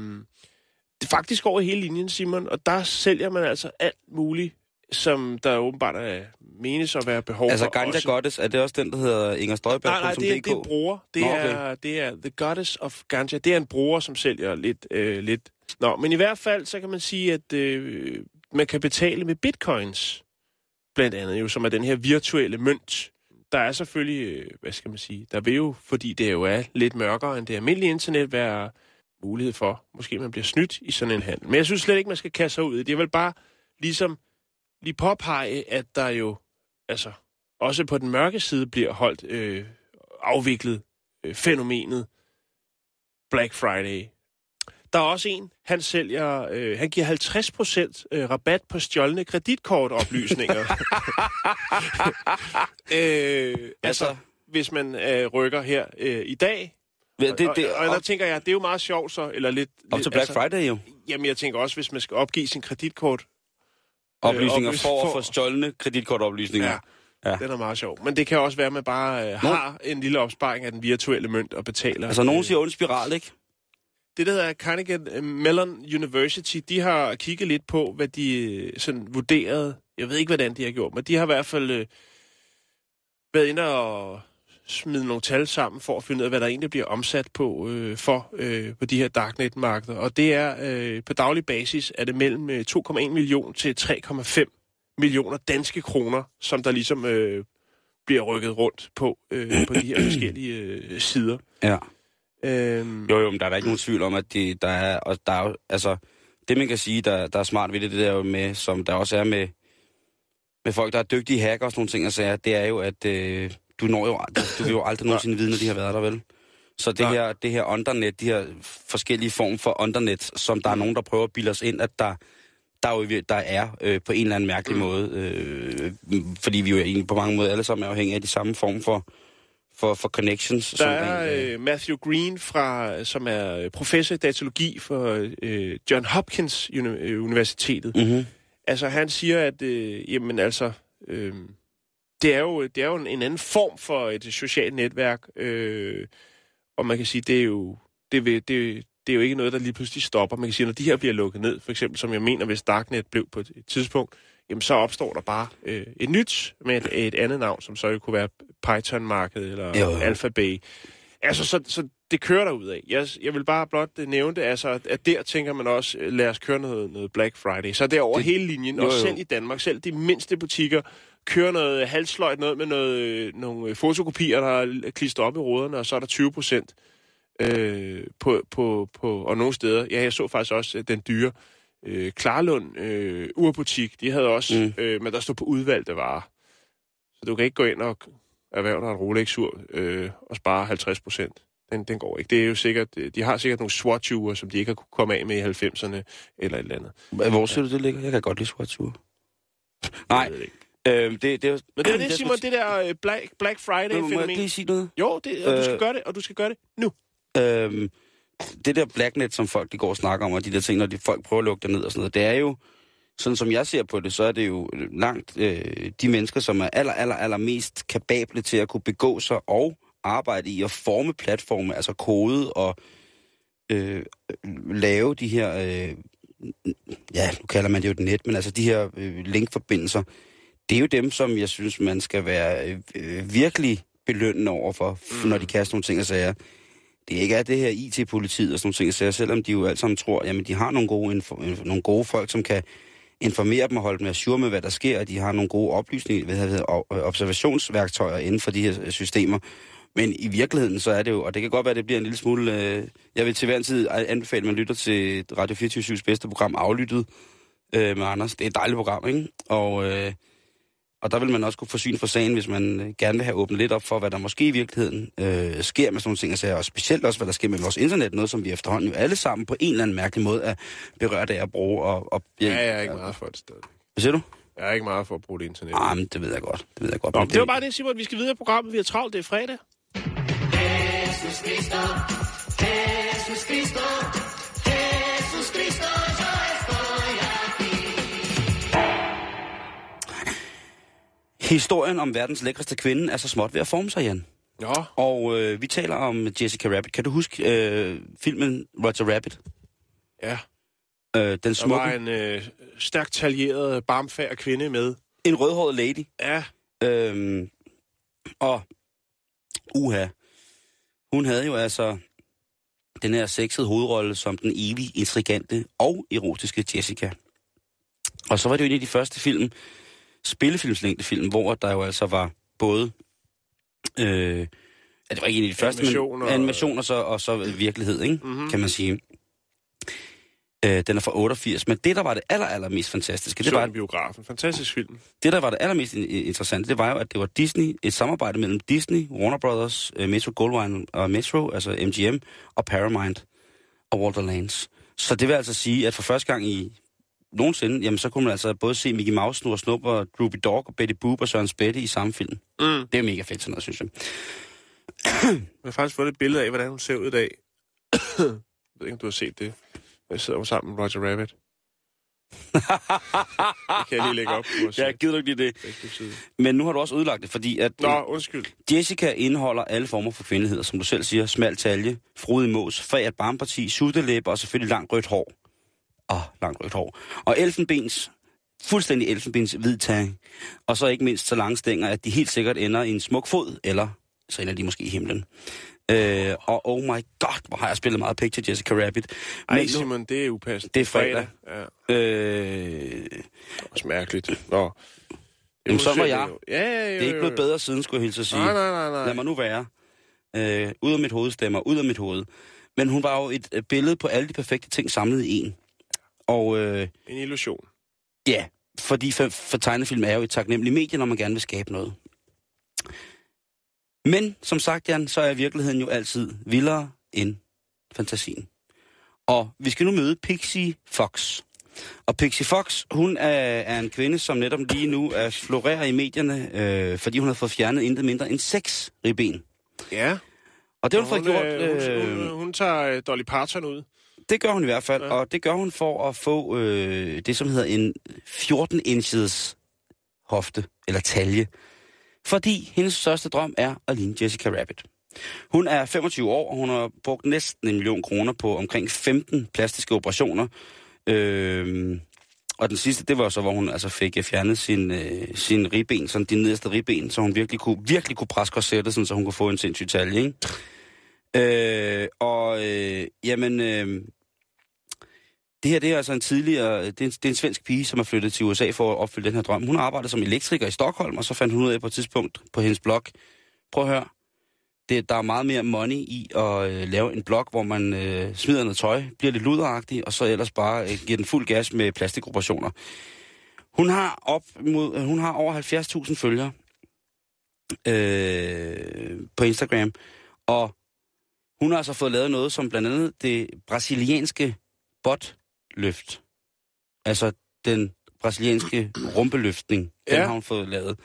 det er faktisk over hele linjen, Simon, og der sælger man altså alt muligt, som der åbenbart er menes at være behov Altså, for. Ganja også. Goddess, er det også den, der hedder Inger Støjberg? Nej, nej, det er, det er en bruger. Det, Nå, okay. er, det er The Goddess of Ganja. Det er en bruger, som sælger lidt... Øh, lidt. Nå, men i hvert fald, så kan man sige, at øh, man kan betale med bitcoins. Blandt andet jo, som er den her virtuelle mønt. Der er selvfølgelig, øh, hvad skal man sige, der vil jo, fordi det jo er lidt mørkere end det almindelige internet, være mulighed for, måske man bliver snydt i sådan en handel. Men jeg synes slet ikke, man skal kaste sig ud i det. Jeg vil bare ligesom lige påpege, at der jo, altså, også på den mørke side bliver holdt øh, afviklet øh, fænomenet Black Friday. Der er også en, han sælger, øh, han giver 50% øh, rabat på stjålne kreditkortoplysninger. øh, altså, Altså- hvis man øh, rykker her øh, i dag. Det, det, det, og, og der op, tænker jeg, det er jo meget sjovt så, eller lidt... op til Black Friday jo. Jamen, jeg tænker også, hvis man skal opgive sin kreditkort, Oplysninger oplys- for at få stjålne kreditkortoplysninger. Ja. Ja. den er meget sjov. Men det kan også være, at man bare øh, har en lille opsparing af den virtuelle mønt og betaler. Altså, nogen øh, siger ond spiral, ikke? Det, der hedder Carnegie øh, Mellon University, de har kigget lidt på, hvad de øh, sådan vurderede. Jeg ved ikke, hvordan de har gjort, men de har i hvert fald øh, været inde og smide nogle tal sammen for at finde ud af, hvad der egentlig bliver omsat på øh, for øh, på de her darknet-markeder. Og det er øh, på daglig basis, er det mellem øh, 2,1 million til 3,5 millioner danske kroner, som der ligesom øh, bliver rykket rundt på øh, på de her forskellige øh, sider. Ja. Øhm, Jo, jo, men der er da ikke nogen tvivl om, at de, der er, og der er altså, det man kan sige, der, der er smart ved det, det der jo med, som der også er med, med folk, der er dygtige hacker og sådan nogle ting, og sager, det er jo, at øh, du når jo, aldrig- du vil jo aldrig nogensinde vide, når de har været der, vel? Så det Nej. her, det her undernet, de her forskellige former for undernet, som der er nogen, der prøver at bilde os ind, at der, der, er, jo, der er øh, på en eller anden mærkelig mm. måde, øh, fordi vi jo egentlig på mange måder alle sammen er afhængige af de samme form for, for, for connections. Der som er rent, øh, Matthew Green, fra, som er øh, professor i datalogi for øh, John Hopkins Uni- øh, Universitetet. mm-hmm. Altså, han siger, at øh, jamen, altså, øh, det er jo, det er jo en, en anden form for et socialt netværk, øh, og man kan sige, det er jo, det, vil, det, det er jo ikke noget, der lige pludselig stopper. Man kan sige, når de her bliver lukket ned, for eksempel, som jeg mener, hvis Darknet blev på et, et tidspunkt, jamen så opstår der bare øh, et nyt med et, et andet navn, som så jo kunne være Python-markedet eller Jo, jo. Alphabet. Altså, så, så det kører der ud af. Jeg, jeg vil bare blot øh, nævne det, altså, at, der tænker man også, øh, lad os køre noget, noget Black Friday. Så det er over Det- hele linjen, jo, og jo. selv i Danmark, selv de mindste butikker, kører noget halsløjt, noget med noget, øh, nogle fotokopier, der er klistret op i ruderne, og så er der 20 procent øh, på, på, på, og nogle steder. Ja, jeg så faktisk også den dyre øh, Klarlund øh, urbutik. De havde også, Mm. øh, men der stod på udvalgte varer. Så du kan ikke gå ind og erhverve dig et Rolex-ur øh, og spare 50 procent. Den, den går ikke. Det er jo sikkert, øh, de har sikkert nogle swatch som de ikke har kunne komme af med i 90'erne eller et eller andet. Hvor siger du, det ligger? Jeg kan godt lide Swatch-ure. Nej, ved det det, det, er Men det er det, jeg Simon, det der øh, Black, Black Må jeg Friday-fænomen. ikke lige sige noget? Jo, det, og du skal Øh. gøre det, og du skal gøre det nu. Øhm, det der blacknet, som folk de går og snakker om, og de der ting, når de folk prøver at lukke det ned og sådan noget, det er jo, sådan som jeg ser på det, så er det jo langt øh, de mennesker, som er aller, aller, aller mest kapable til at kunne begå sig og arbejde i at forme platforme, altså kode og øh, lave de her, øh, ja, nu kalder man det jo et net, men altså de her øh, linkforbindelser, det er jo dem, som jeg synes, man skal være øh, øh, virkelig belønnende over for, mm. når de kaster nogle ting og sager. Det ikke er det her IT-politiet og sådan nogle ting så selvom de jo alle sammen tror, jamen de har nogle gode, info, nogle gode folk, som kan informere dem og holde dem assure med, hvad der sker, og de har nogle gode oplysninger, hvad hedder, det, øh, observationsværktøjer inden for de her øh, systemer. Men i virkeligheden, så er det jo, og det kan godt være, at det bliver en lille smule... Øh, jeg vil til hver en tid anbefale, at man lytter til Radio 24 bedste program, Aflyttet øh, med Anders. Det er et dejligt program, ikke? Og, øh, og der vil man også kunne få syn for sagen, hvis man øh, gerne vil have åbnet lidt op for, hvad der måske i virkeligheden øh, sker med sådan nogle ting, og, sager, og specielt også, hvad der sker med vores internet, noget som vi efterhånden jo alle sammen på en eller anden mærkelig måde er berørt af at bruge. Og, og, Ja, jeg er ikke meget for det stadig. Hvad siger du? Jeg er ikke meget for at bruge det internet. Ah, men det ved jeg godt. Det ved jeg godt. Nå, men det var bare det, Simon. Vi skal videre i programmet. Vi har travlt. Det er fredag. Historien om verdens lækreste kvinde er så småt ved at forme sig, Jan. Nå, Og øh, vi taler om Jessica Rabbit. Kan du huske øh, filmen Roger Rabbit? ja. Øh, den Der smukke, var en øh, stærkt taljeret, barmfærd kvinde med. en rødhåret lady. Ja, Øhm, og uha, hun havde jo altså den her sexede hovedrolle som den evige, intrigante og erotiske Jessica. Og så var det jo en af de første film, spillefilmslængdefilm, hvor der jo altså var både... Øh, det var ikke en af de første, Animationer. men animationer så, og så virkelighed, ikke? Mm-hmm. kan man sige. Øh, den er fra 88, men det, der var det aller, aller mest fantastiske, det det var, biografen. Fantastisk film. det, der var det allermest in- interessante, det var jo, at det var Disney, et samarbejde mellem Disney, Warner Brothers, uh, Metro Goldwyn og Metro, altså MGM, og Paramount og Walter Lance. Så det vil altså sige, at for første gang i nogensinde, jamen så kunne man altså både se Mickey Mouse, Snor Snup og Droopy Dog og Betty Boop og Søren Spætte i samme film. Mm. Det er mega fedt sådan noget, synes jeg. Jeg har faktisk fået et billede af, hvordan hun ser ud i dag. jeg ved ikke, om du har set det. Jeg sidder jo sammen med Roger Rabbit. det kan jeg lige lægge op vores Jeg gider ikke det. Men nu har du også udlagt det, fordi at Nå, undskyld. Jessica indeholder alle former for kvindelighed, som du selv siger. Smal talje, frodig mås, fræt barmparti, suttelæber og selvfølgelig langt rødt hår. Oh, langt rødt hår. Og elfenbens, fuldstændig elfenbens hvid tag. Og så ikke mindst så lange stænger, at de helt sikkert ender i en smuk fod, eller så ender de måske i himlen. Øh, og oh my god, hvor har jeg spillet meget picture Jessica Rabbit. Ej, Men nu- Simon, det er upassende. Det er fredag. Ja, Øh, det er også mærkeligt. Nå. Jamen, sådan var jeg. Ja, ja, det er ikke blevet bedre siden, skulle jeg hilse at sige. Nej, nej, nej, nej. Lad mig nu være. Øh, ud af mit hoved stemmer, ud af mit hoved. Men hun var jo et øh, billede på alle de perfekte ting samlet i en. Og øh, En illusion. ja, fordi for, for tegnefilm er jo et taknemmeligt medie, når man gerne vil skabe noget. Men som sagt, Jan, så er virkeligheden jo altid vildere end fantasien. Og vi skal nu møde Pixie Fox. Og Pixie Fox, hun er, er en kvinde, som netop lige nu er florerer i medierne, øh, fordi hun har fået fjernet intet mindre end seks ribben. Ja. Og det har hun, hun, fået gjort. øh, hun, Øh, hun, hun tager øh, Dolly Parton ud. det gør hun i hvert fald, Ja. og det gør hun for at få øh, det, som hedder en 14-inches hofte, eller talje. Fordi hendes største drøm er at ligne Jessica Rabbit. Hun er 25 år, og hun har brugt næsten en million kroner på omkring 15 plastiske operationer. Øh, og den sidste, det var så, hvor hun altså fik fjernet sin, øh, sin ribben, sådan de nederste ribben, så hun virkelig kunne, virkelig kunne presse korsettet, sådan, så hun kunne få en sindssyg talje, ikke? Øh, og øh, jamen, øh, det her det er altså en tidligere, det er en, det er en svensk pige, som er flyttet til USA for at opfylde den her drøm. Hun arbejder som elektriker i Stockholm, og så fandt hun ud af på et tidspunkt på hendes blog, prøv at høre, det, der er meget mere money i at øh, lave en blog, hvor man øh, smider noget tøj, bliver lidt luderagtig, og så ellers bare øh, giver den fuld gas med plastikoperationer. Hun har, op mod, øh, hun har over 70.000 følgere, øh, på Instagram. Og hun har altså fået lavet noget som blandt andet det brasilianske bot botløft. Altså den brasilianske rumpeløftning. Den Ja. har hun fået lavet.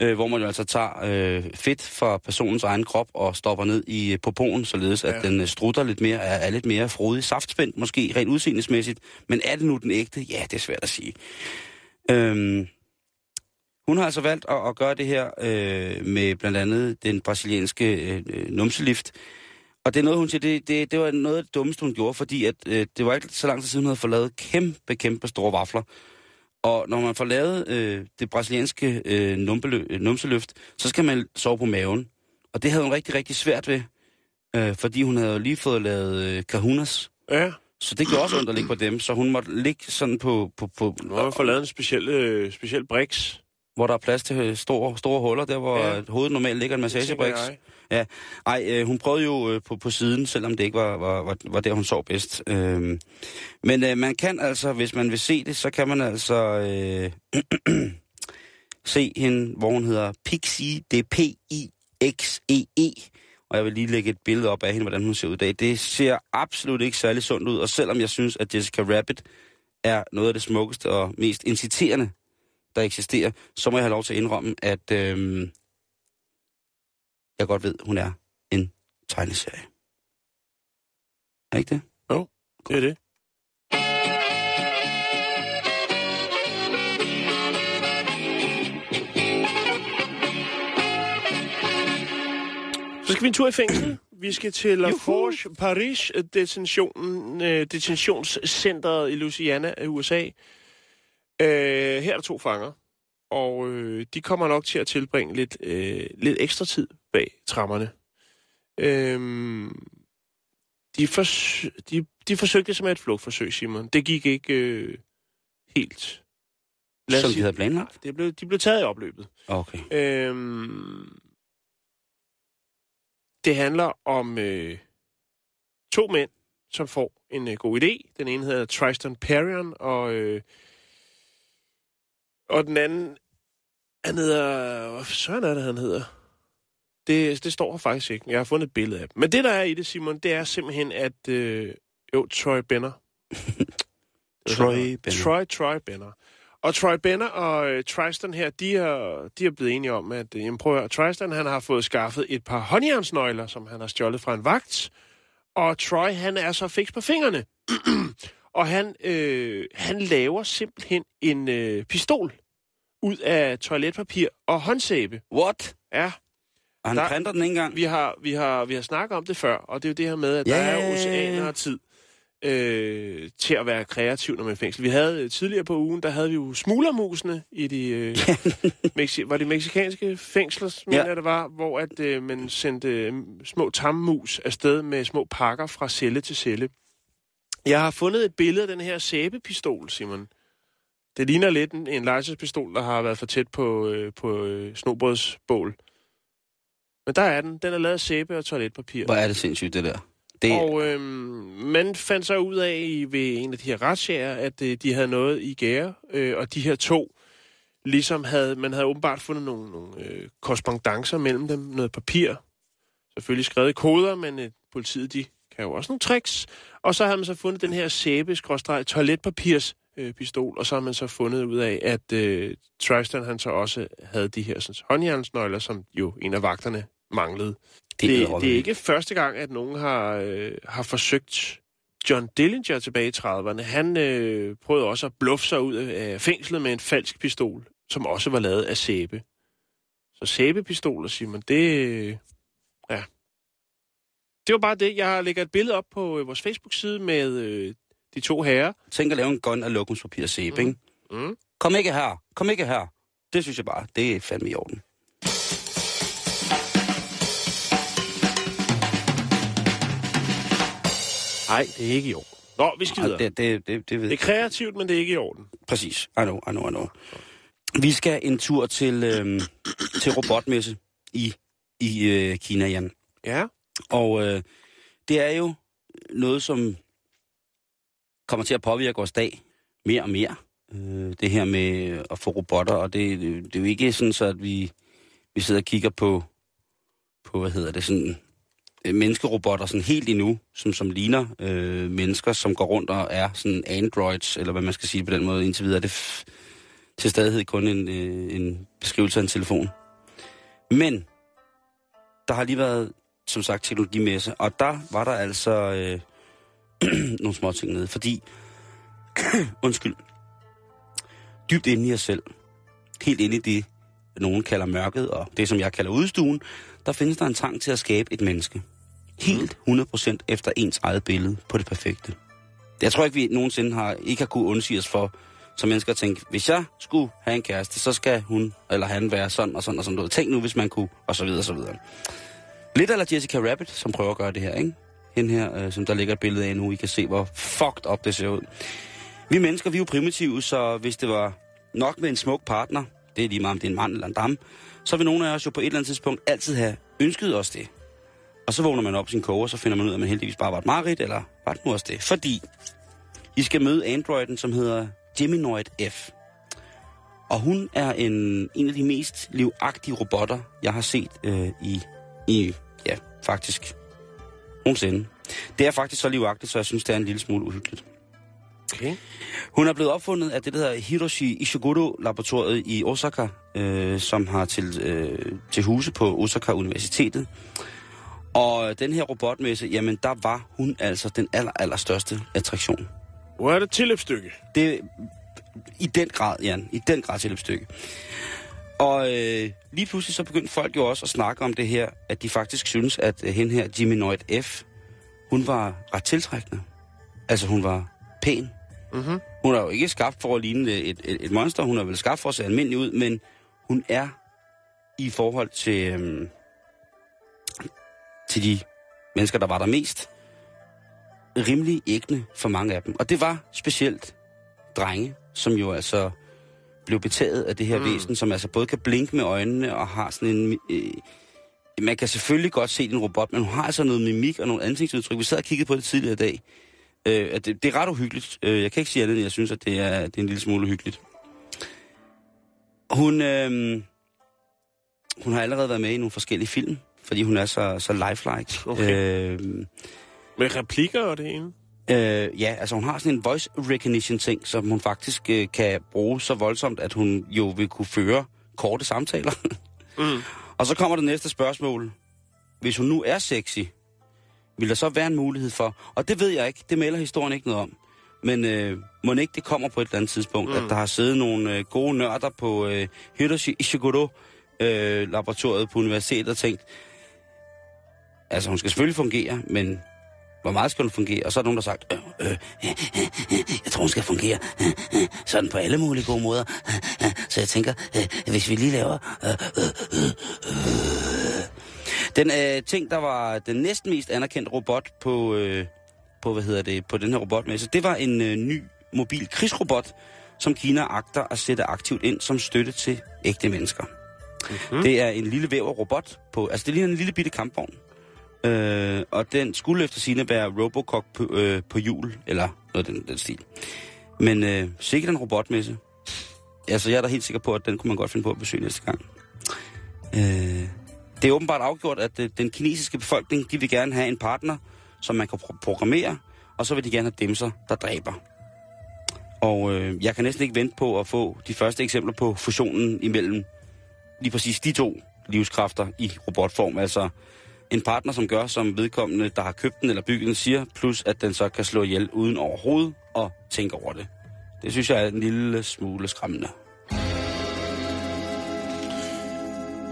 Øh, hvor man jo altså tager øh, fedt fra personens egen krop og stopper ned i øh, popoen, således at Ja. den øh, strutter lidt mere, er, er lidt mere frodig, saftspændt måske, rent udseendesmæssigt. Men er det nu den ægte? Ja, det er svært at sige. Øhm, hun har altså valgt at, at gøre det her øh, med blandt andet den brasilianske øh, øh, numselift. Og det er noget, hun siger, det, det, det var noget af det dummeste, hun gjorde, fordi at, øh, det var ikke så lang tid siden, hun havde fået lavet kæmpe, kæmpe store vafler. Og når man får lavet øh, det brasilianske øh, numpelø, øh, numseløft, så skal man sove på maven. Og det havde hun rigtig, rigtig svært ved, øh, fordi hun havde lige fået lavet øh, kahunas. Ja, Så det gjorde også ondt at ligge på dem, så hun måtte ligge sådan på, på, på har vi fået lavet en speciel, øh, speciel briks. Hvor der er plads til øh, store, store huller, der hvor Ja. ja. hovedet normalt ligger en massagebriks. jeg. Ej, øh, hun prøvede jo øh, på, på siden, selvom det ikke var, var, var, var der, hun sov bedst. Øh, men øh, man kan altså, hvis man vil se det, så kan man altså øh, se hende, hvor hun hedder Pixie, det er P-I-X-E-E. Og jeg vil lige lægge et billede op af hende, hvordan hun ser ud i dag. Det ser absolut ikke særlig sundt ud, og selvom jeg synes, at Jessica Rabbit er noget af det smukkeste og mest inciterende, der eksisterer, så må jeg have lov til at indrømme, at øh, jeg godt ved, hun er en tegneserie. Er ikke det? Det er det. Så skal vi en tur i fængsel. Vi skal til La Forge Paris detentionen, øh, detentionscenteret i Louisiana i USA. Øh, her er der to fanger, og øh, de kommer nok til at tilbringe lidt, øh, lidt ekstra tid bag trammerne. Øh, de, fors- de, de forsøgte som et flugtforsøg, Simon. Det gik ikke øh, helt. Lad Som de havde planlagt? Det blev, de blev taget i opløbet. Okay. Øhm, det handler om øh, to mænd, som får en øh, god idé. Den ene hedder Tristan Perrion, og, øh, og den anden, han hedder... Hvad søren er det, han hedder? Det, det står her faktisk ikke. Jeg har fundet et billede af dem. Men det, der er i det, Simon, det er simpelthen, at... Øh, jo, Troy Benner. Troy Benner. Troy, Troy Benner. Og Troy Benner og øh, Tristan her, de er, de er blevet enige om, at øh, jamen, prøv at høre, Tristan han har fået skaffet et par håndjernsnøgler, som han har stjålet fra en vagt. Og Troy, han er så fiks på fingrene. og han, øh, han laver simpelthen en øh, pistol ud af toiletpapir og håndsæbe. What? Ja, Og han Der- printer den ikke engang? vi har, vi, har, vi har snakket om det før, og det er jo det her med, at Ja, der er oceaner af tid øh, til at være kreativ, når man er i fængsel. Vi havde øh, tidligere på ugen, der havde vi jo smuglermusene i de, øh, Mexi- var det meksikanske fængsler, mener Ja. det var, hvor at, øh, man sendte øh, små tammus afsted med små pakker fra celle til celle. Jeg har fundet et billede af den her sæbepistol, Simon. Det ligner lidt en, en legetøjspistol, der har været for tæt på, øh, på øh, snobrødsbål. Men der er den. Den er lavet af sæbe og toiletpapir. Hvor er det sindssygt, det der. Det, Og øhm, man fandt så ud af i- ved en af de her retssager, at øh, de havde noget i gære, øh, og de her to, ligesom havde, man havde åbenbart fundet nogle, nogle øh, korrespondancer mellem dem, noget papir, selvfølgelig skrevet i koder, men øh, politiet, de kan jo også nogle tricks. Og så havde man så fundet den her sæbe toiletpapirs øh, pistol, og så har man så fundet ud af, at øh, Tristan han så også havde de her sådan, håndjernsnøgler, som jo en af vagterne manglede. Det, det, det er ikke første gang, at nogen har, øh, har forsøgt John Dillinger tilbage i 30'erne. Han øh, prøvede også at bluffe sig ud af fængslet med en falsk pistol, som også var lavet af sæbe. Så sæbepistoler, siger man, det... øh, Ja. Det var bare det. Jeg lægger et billede op på øh, vores Facebook-side med øh, de to herrer. Tænk at lave en gun af lokumspapir og sæbe, Mm. ikke? Mm. Kom ikke her. Kom ikke her. Det synes jeg bare, det er fandme i orden. Nej, det er ikke i orden. Nå, vi skal videre. det, det, det, det ved Det er kreativt, men det er ikke i orden. Præcis. I know, I know, I know. Vi skal en tur til, øhm, til robotmesse i, i øh, Kina, Jan. Ja. Og øh, det er jo noget, som kommer til at påvirke vores dag mere og mere. Øh, det her med at få robotter, og det, det, det er jo ikke sådan, så at vi, vi sidder og kigger på, på hvad hedder det, sådan øh, menneskerobotter sådan helt endnu, som, som ligner øh, mennesker, som går rundt og er sådan androids, eller hvad man skal sige på den måde. Indtil videre er det f- til stadighed kun en, øh, en beskrivelse af en telefon. Men der har lige været, som sagt, teknologimesse, og der var der altså øh, nogle små ting nede, fordi, undskyld, dybt inde i os selv, helt inde i det, nogen kalder mørket, og det, som jeg kalder udstuen, der findes der en trang til at skabe et menneske. Helt 100% efter ens eget billede på det perfekte. Jeg tror ikke, vi nogensinde har, ikke har kunne undsige os for, som mennesker at tænke, hvis jeg skulle have en kæreste, så skal hun eller han være sådan og sådan og sådan noget. Tænk nu, hvis man kunne, og så videre og så videre. Lidt eller Jessica Rabbit, som prøver at gøre det her, ikke? Hende her, øh, som der ligger et billede af nu, I kan se, hvor fucked up det ser ud. Vi mennesker, vi er jo primitive, så hvis det var nok med en smuk partner, det er lige meget om det er en mand eller en dame, så vil nogle af os jo på et eller andet tidspunkt altid have ønsket os det. Og så vågner man op sin koge, og så finder man ud af, at man heldigvis bare var et mareridt, eller var det nu også det? Fordi I skal møde androiden, som hedder Geminoid F. Og hun er en, en af de mest livagtige robotter, jeg har set øh, i, i, faktisk nogensinde. Det er faktisk så livagtigt, så jeg synes, det er en lille smule uhyggeligt. Okay. Hun er blevet opfundet af det, der hedder Hiroshi Ishiguro-laboratoriet i Osaka, øh, som har til, øh, til huse på Osaka Universitetet. Og den her robotmesse, jamen der var hun altså den aller, aller største attraktion. Hvor er det tilløbsstykke? Det i den grad, Jan, i den grad til et stykke. Og øh, lige pludselig så begyndte folk jo også at snakke om det her, at de faktisk synes, at øh, hende her, Geminoid F, hun var ret tiltrækkende. Altså hun var pæn. Mhm. Hun er jo ikke skabt for at ligne et, et, et monster, hun er vel skabt for at se almindelig ud, men hun er i forhold til, øhm, til de mennesker, der var der mest, rimelig ægne for mange af dem. Og det var specielt drenge, som jo altså blev betaget af det her mm. væsen, som altså både kan blinke med øjnene og har sådan en... Øh, man kan selvfølgelig godt se din robot, men hun har altså noget mimik og nogle ansigtsudtryk. Vi sad og kiggede på det tidligere i dag. Øh, at det, det er ret uhyggeligt. Øh, jeg kan ikke sige andet, end jeg synes, at det er, det er en lille smule uhyggeligt. Hun, øh, hun har allerede været med i nogle forskellige film, fordi hun er så, så lifelike. Okay. Øh, Med replikker og det ene? Øh, ja, altså hun har sådan en voice recognition ting, som hun faktisk øh, kan bruge så voldsomt, at hun jo vil kunne føre korte samtaler. Mm. Og så kommer det næste spørgsmål. Hvis hun nu er sexy, vil der så være en mulighed for, og det ved jeg ikke, det melder historien ikke noget om, men øh, må ikke det kommer på et eller andet tidspunkt, mm. at der har siddet nogle øh, gode nørder på øh, Hiroshi Ishiguro øh, laboratoriet på universitetet og tænkt, altså hun skal selvfølgelig fungere, men hvor meget skal hun fungere? Og så er der nogen, der har sagt, øh, øh, øh, øh, jeg tror, hun skal fungere øh, øh, sådan på alle mulige gode måder. Øh, øh, så jeg tænker, øh, hvis vi lige laver... Øh, øh, øh, øh. Den øh, ting, der var den næsten mest anerkendte robot på, øh, på, hvad hedder det, på den her robotmesse, det var en øh, ny mobil krigsrobot, som Kina agter at sætte aktivt ind som støtte til ægte mennesker. Mm-hmm. Det er en lille væver-robot på, altså det ligner en lille bitte kampvogn. Øh, og den skulle efter sine være Robocop på, øh, på jul, eller noget af den, den stil. Men øh, sikkert en robotmesse. Altså, jeg er da helt sikker på, at den kunne man godt finde på at besøge næste gang. Øh, det er åbenbart afgjort, at øh, den kinesiske befolkning, de vil gerne have en partner, som man kan pro- programmere, og så vil de gerne have demser, der dræber. Og øh, jeg kan næsten ikke vente på at få de første eksempler på fusionen imellem lige præcis de to livskræfter i robotform. Altså en partner, som gør, som vedkommende, der har købt den eller bygget den, siger, plus at den så kan slå ihjel uden overhovedet at tænke over det. Det synes jeg er en lille smule skræmmende.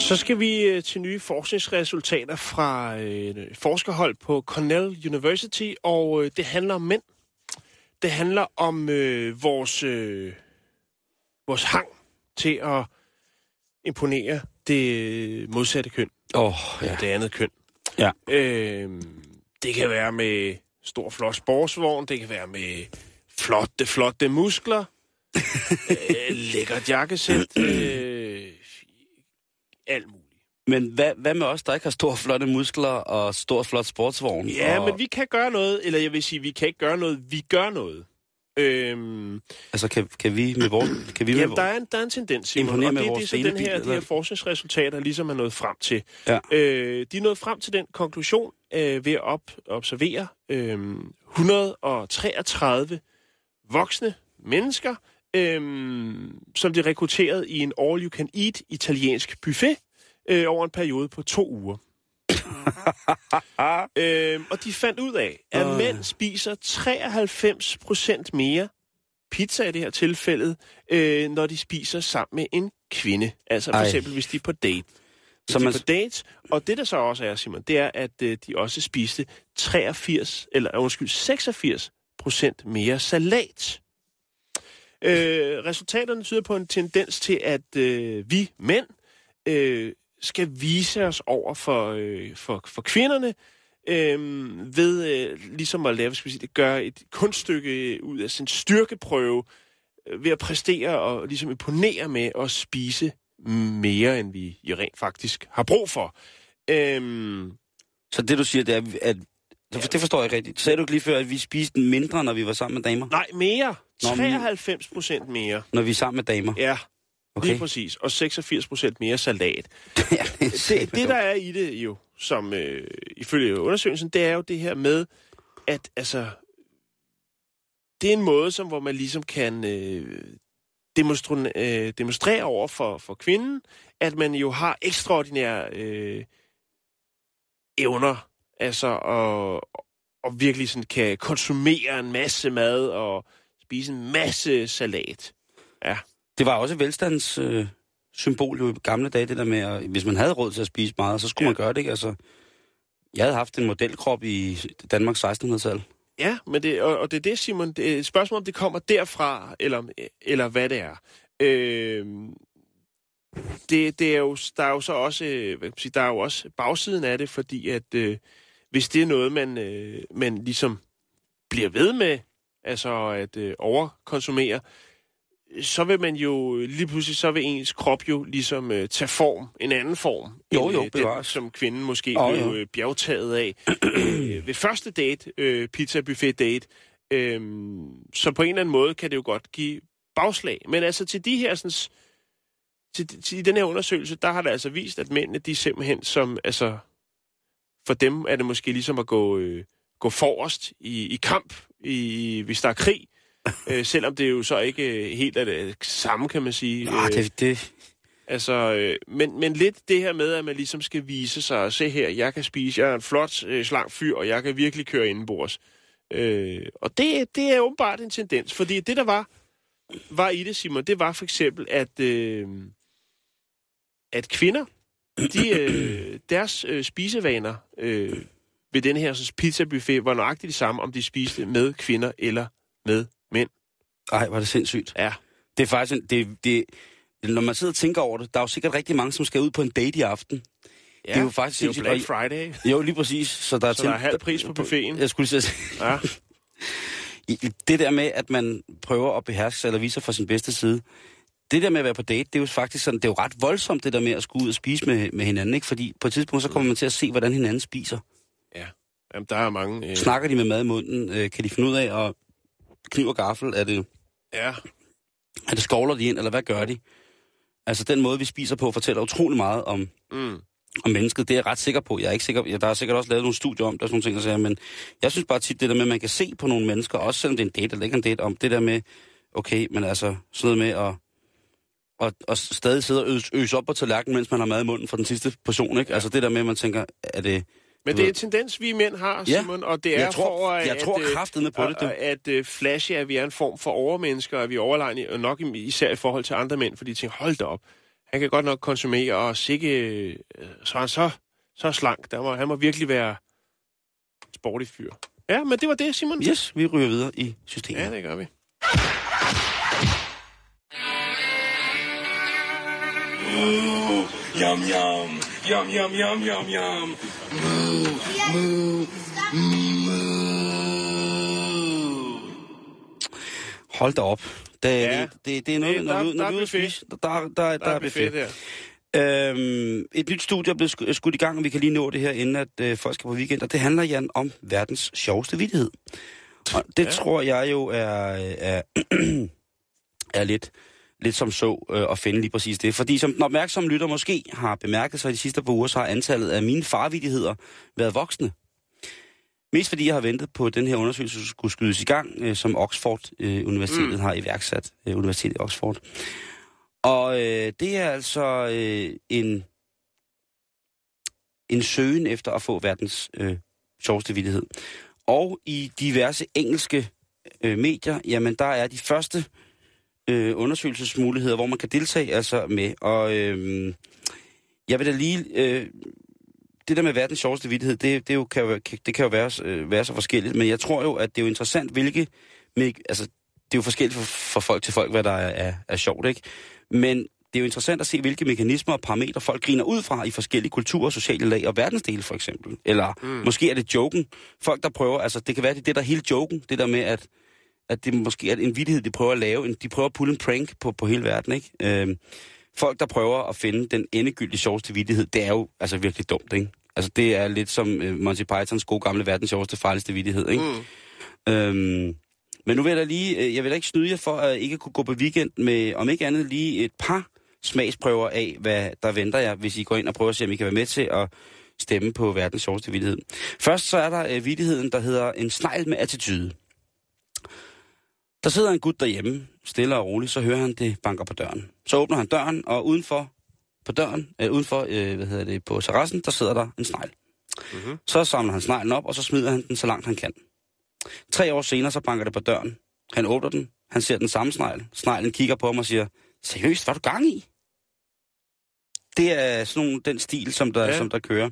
Så skal vi øh, til nye forskningsresultater fra øh, forskerhold på Cornell University, og øh, det handler om mænd. Det handler om øh, vores, øh, vores hang til at imponere det modsatte køn, Åh, oh, ja. det andet køn. Ja. Øh, det kan være med stor, flot sportsvogn, det kan være med flotte, flotte muskler, øh, lækkert jakkesæt, øh, alt muligt. Men hvad, hvad med os, der ikke har store, flotte muskler og stor, flot sportsvogn? Ja, og... men vi kan gøre noget, eller jeg vil sige, vi kan ikke gøre noget, vi gør noget. Øhm, Altså, kan, kan vi med vores... Kan vi med jamen, der vores... er, en, der er en tendens, Simon, og med det, det er så den her, de her forskningsresultater ligesom er nået frem til. Ja. Øh, de er nået frem til den konklusion øh, ved at op, observere øh, 133 voksne mennesker, øh, som de rekrutteret i en all-you-can-eat italiensk buffet øh, over en periode på to uger. øh, og de fandt ud af, at Åh. mænd spiser 93 procent mere pizza i det her tilfælde, øh, når de spiser sammen med en kvinde. Altså for Ej. eksempel, hvis de er på date. Hvis Så man- på date. Og det, der så også er, Simon, det er, at øh, de også spiste 83, eller øh, undskyld, 86 procent mere salat. Øh, resultaterne tyder på en tendens til, at øh, vi mænd øh, skal vise os over for, øh, for, for kvinderne, øh, ved øh, ligesom at lave, skal sige, det gøre et kunststykke ud af sin styrkeprøve, øh, ved at præstere og ligesom imponere med at spise mere, end vi rent faktisk har brug for. Øhm, Så det, du siger, det er, at... Det det forstår jeg rigtigt. Sagde du ikke lige før, at vi spiste mindre, når vi var sammen med damer? nej, mere. Nå, men- 93 procent mere. Når vi er sammen med damer? Ja, okay. Lige præcis. Og 86 procent mere salat. ja, det, det, det, der er i det jo, som øh, ifølge undersøgelsen, det er jo det her med, at altså, det er en måde, som, hvor man ligesom kan øh, demonstre, øh, demonstrere over for, for kvinden, at man jo har ekstraordinære øh, evner, altså, og, og virkelig sådan kan konsumere en masse mad og spise en masse salat. Det var også et velstands... Øh, symbol jo i gamle dage, det der med, at hvis man havde råd til at spise meget, så skulle Ja. man gøre det, ikke? Altså, jeg havde haft en modelkrop i Danmarks 1600-tal. Ja, men det, og, og det er det, Simon. Det er et spørgsmål, om det kommer derfra, eller, eller hvad det er. Øh, det, det er jo, der er jo så også, øh, hvad sige, der er jo også bagsiden af det, fordi at øh, hvis det er noget, man, øh, man ligesom bliver ved med, altså at øh, overkonsumere, så vil man jo lige pludselig, så vil ens krop jo ligesom øh, tage form, en anden form, Jo, end, jo, øh, den, bevares. som kvinden måske Åh, blev jo. øh, bjergtaget af øh, ved første date, øh, pizza buffet date. Øh, så på en eller anden måde kan det jo godt give bagslag. Men altså til de her sådan, til, til, i den her undersøgelse, der har det altså vist, at mændene, de simpelthen som, altså, for dem er det måske ligesom at gå, øh, gå forrest i, i kamp, i, hvis der er krig. øh, selvom det jo så ikke øh, helt er det samme, kan man sige. Ah, det, det, Altså, øh, men, men lidt det her med, at man ligesom skal vise sig og se her, jeg kan spise, jeg er en flot, øh, slank fyr, og jeg kan virkelig køre indenbords. Øh, og det, det er åbenbart en tendens, fordi det, der var, var i det, Simon, det var for eksempel, at, øh, at kvinder, de, øh, deres øh, spisevaner øh, ved den her pizzabuffet var nøjagtigt de samme, om de spiste med kvinder eller med mænd. ej, var det sindssygt. Ja. Det er faktisk, en, det, det, når man sidder og tænker over det, der er jo sikkert rigtig mange, som skal ud på en date i aften. ja Det er jo faktisk det er jo Black Friday. Jo, lige præcis. Så der er, Så der er halv pris på buffeten. Jeg skulle lige sige, Ja. det der med, at man prøver at beherske sig eller vise sig fra sin bedste side, det der med at være på date, det er jo faktisk sådan, det er jo ret voldsomt, det der med at skulle ud og spise med, med hinanden, ikke? Fordi på et tidspunkt, så kommer man til at se, hvordan hinanden spiser. Jamen, der er mange... Øh, Snakker de med mad i munden? Øh, kan de finde ud af at kniv og gaffel? Er det, Ja, er det skovler de ind, eller hvad gør de? Altså, den måde, vi spiser på, fortæller utrolig meget om, mm. om mennesket. Det er jeg ret sikker på. Jeg er ikke sikker, ja, der er sikkert også lavet nogle studier om, der er sådan nogle ting, der siger, men jeg synes bare tit, det der med, at man kan se på nogle mennesker, også selvom det er en date eller ikke en date, om det der med, okay, men altså, sådan noget med at, og, og stadig sidde og øse, øse op på tallerkenen, mens man har mad i munden for den sidste portion, ikke? Altså det der med, at man tænker, er det... Men det er en tendens, vi mænd har, Ja. Simon, og det er Jeg tror- for, at, jeg tror øh, kraftedeme på det, du. at, at uh, flashe, at vi er en form for overmennesker, og at vi er overlegne, og nok i- især i forhold til andre mænd, fordi de tænker, hold da op, han kan godt nok konsumere, og sikke, øh, så er han så, så slank, der må, han må virkelig være sportig fyr. Ja, men det var det, Simon. Yes, vi ryger videre i systemet. Ja, det gør vi. Yum yum. Yum yum yum yum yum. Hold da op. Det, Ja. det, det, det er noget, Det- når, der- der når er vi er ude at buffet. spise, der, der, der, der, Der er buffet der. Øhm, et nyt studie er blevet sku- skudt i gang, og vi kan lige nå det her, inden at øh, folk skal på weekend, og det handler, Jan, om verdens sjoveste vidighed. Og det Ja. ja. tror jeg jo er, er, er lidt, lidt som så øh, at finde lige præcis det. Fordi som den opmærksomme lytter måske har bemærket sig i de sidste par uger, så har antallet af mine farvidigheder været voksne. Mest fordi jeg har ventet på, at den her undersøgelse skulle skydes i gang, øh, som Oxford øh, Universitetet mm. har iværksat. Øh, Universitetet i Oxford. Og øh, det er altså øh, en, en søgen efter at få verdens øh, sjoveste vidighed. Og i diverse engelske øh, medier, jamen der er de første øh, undersøgelsesmuligheder, hvor man kan deltage altså med. Og øh, jeg vil da lige... Øh, det der med verdens sjoveste vidighed, det, det, jo, kan jo, det kan jo være, øh, være så forskelligt, men jeg tror jo, at det er jo interessant, hvilke... Med, altså, det er jo forskelligt for, for folk til folk, hvad der er, er, er sjovt, ikke? Men det er jo interessant at se, hvilke mekanismer og parametre folk griner ud fra i forskellige kulturer, sociale lag og verdensdele, for eksempel. Eller mm. måske er det joken. Folk, der prøver... Altså, det kan være, det er det, der er hele joken. Det der med, at, at det måske er en vidighed, de prøver at lave. De prøver at pulle en prank på, på hele verden, ikke? Øhm, folk, der prøver at finde den endegyldige sjoveste vidighed, det er jo altså virkelig dumt, ikke? Altså, det er lidt som øh, Monty Pythons gode gamle verdens sjoveste, farligste vidighed, ikke? Mm. Øhm, men nu vil jeg da lige, øh, jeg vil da ikke snyde jer for at ikke kunne gå på weekend med, om ikke andet, lige et par smagsprøver af, hvad der venter jer, hvis I går ind og prøver at se, om I kan være med til at stemme på verdens sjoveste vidighed. Først så er der øh, vidigheden, der hedder en snegl med attitude. Der sidder en gut derhjemme, stille og roligt, så hører han det banker på døren. Så åbner han døren, og udenfor på døren, øh, udenfor, øh, hvad hedder det, på terrassen, der sidder der en snegl. Mm-hmm. Så samler han sneglen op, og så smider han den så langt han kan. Tre år senere, så banker det på døren. Han åbner den, han ser den samme snegl. Sneglen kigger på ham og siger, seriøst, hvad er du gang i? Det er sådan nogle, den stil, som der, Ja. som der kører.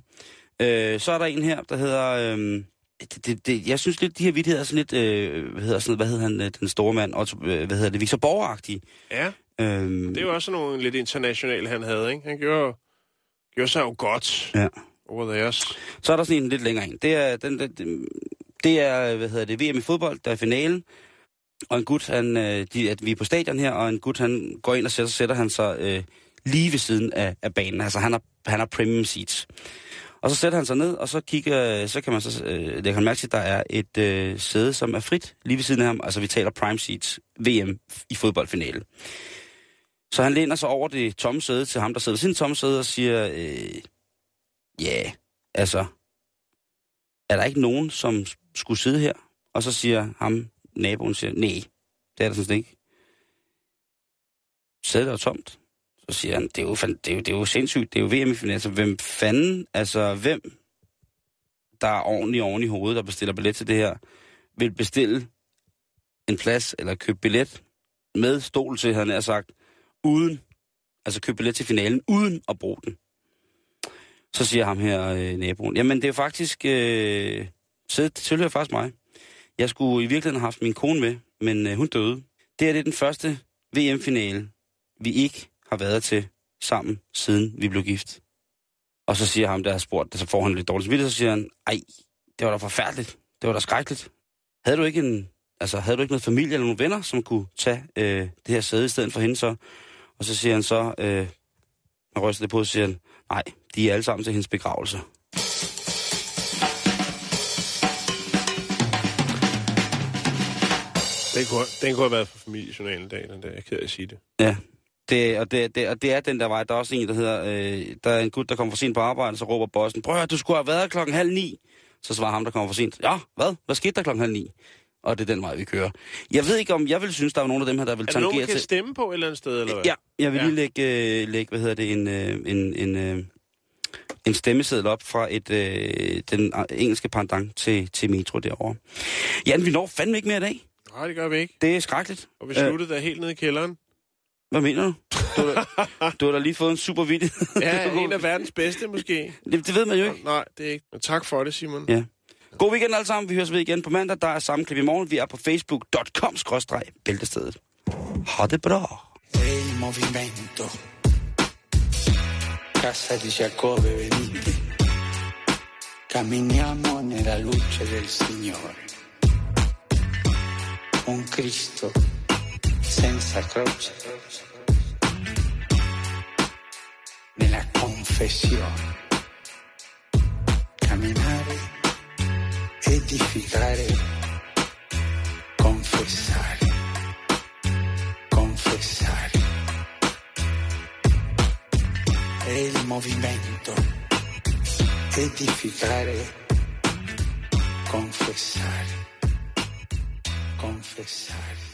Øh, så er der en her, der hedder... Øh, det, det, det, jeg synes lidt, de her vidtigheder er sådan lidt... Øh, hvad hedder, sådan, hvad hedder han, øh, den store mand? Otto, øh, hvad hedder det? Victor Borger-agtige. Ja, Øh, det er jo også sådan nogle lidt internationale, han havde, ikke? Han gjorde, gjorde sig jo godt Ja. over theirs. Så er der sådan en lidt længere en. Det er, den, den, det er hvad hedder det, VM i fodbold, der er finalen. Og en gut, han, øh, de, at vi er på stadion her, og en gut, han går ind og sætter, sætter han sig øh, lige ved siden af, af banen. Altså, han har, han har premium seats. Og så sætter han sig ned, og så kigger, så kan man så øh, lægge han mærke til, at der er et øh, sæde, som er frit lige ved siden af ham. Altså, vi taler prime seats, VM i fodboldfinale. Så han læner sig over det tomme sæde til ham, der sidder ved sin tomme sæde, og siger, øh, ja, yeah, altså, er der ikke nogen, som skulle sidde her? Og så siger ham, naboen siger, nej, det er der sådan ikke. Sædet er tomt. Så siger han, det er jo, det er jo, det er jo sindssygt, det er jo VM i finalen. Altså, hvem fanden, altså, hvem, der er ordentligt oven i hovedet, der bestiller billet til det her, vil bestille en plads, eller købe billet med stol til, havde han sagt, uden, altså købe billet til finalen, uden at bruge den. Så siger ham her, øh, naboen, jamen det er faktisk, øh, sædet tilhører faktisk mig. Jeg skulle i virkeligheden have haft min kone med, men øh, hun døde. Det er det er den første VM-finale, vi ikke har været til sammen, siden vi blev gift. Og så siger ham, der har spurgt, så får han lidt dårligt samvittighed, så siger han, ej, det var da forfærdeligt. Det var da skrækkeligt. Havde du ikke en, altså, havde du ikke noget familie eller nogle venner, som kunne tage øh, det her sæde i stedet for hende så? Og så siger han så, øh, han ryster det på, så siger han, nej, de er alle sammen til hendes begravelse. Den kunne, den kunne have været for familiejournalen i dag, den der. Jeg er ked af at sige det. Ja, det, og, det, det, og det er den der vej. Der er også en, der hedder, øh, der er en gut, der kommer for sent på arbejde, så råber bossen, prøv at høre, du skulle have været klokken halv ni. Så svarer ham, der kommer for sent, ja, hvad? Hvad skete der klokken halv ni? Og det er den vej, vi kører. Jeg ved ikke, om jeg vil synes, der er nogen af dem her, der vil Er der nogen, tangere man kan til... stemme på et eller andet sted, eller hvad? Ja, jeg vil Ja. lige lægge, øh, lægge hvad hedder det, en, øh, en, en, øh, en stemmeseddel op fra et, øh, den engelske pendant til, til Metro derovre. Jan, vi når fandme ikke mere i dag. Nej, det gør vi ikke. Det er skrækkeligt. Og vi sluttede der helt nede i kælderen. Hvad mener du? Du har, da- du har da lige fået en super vidt. Ja, en af verdens bedste, måske. det, det ved man jo ikke. Nej, det er ikke. Men tak for det, Simon. Ja. God weekend alle sammen. Vi høres ved igen på mandag. Der er samme klip i morgen. Vi er på facebook.com-bæltestedet. Ha' det bra. il movimento. Casa di Giacobbe venite. Camminiamo nella luce del Signore. Un Cristo senza croce, nella confessione, camminare, edificare, confessare, confessare. È il movimento, edificare, confessare, confessare.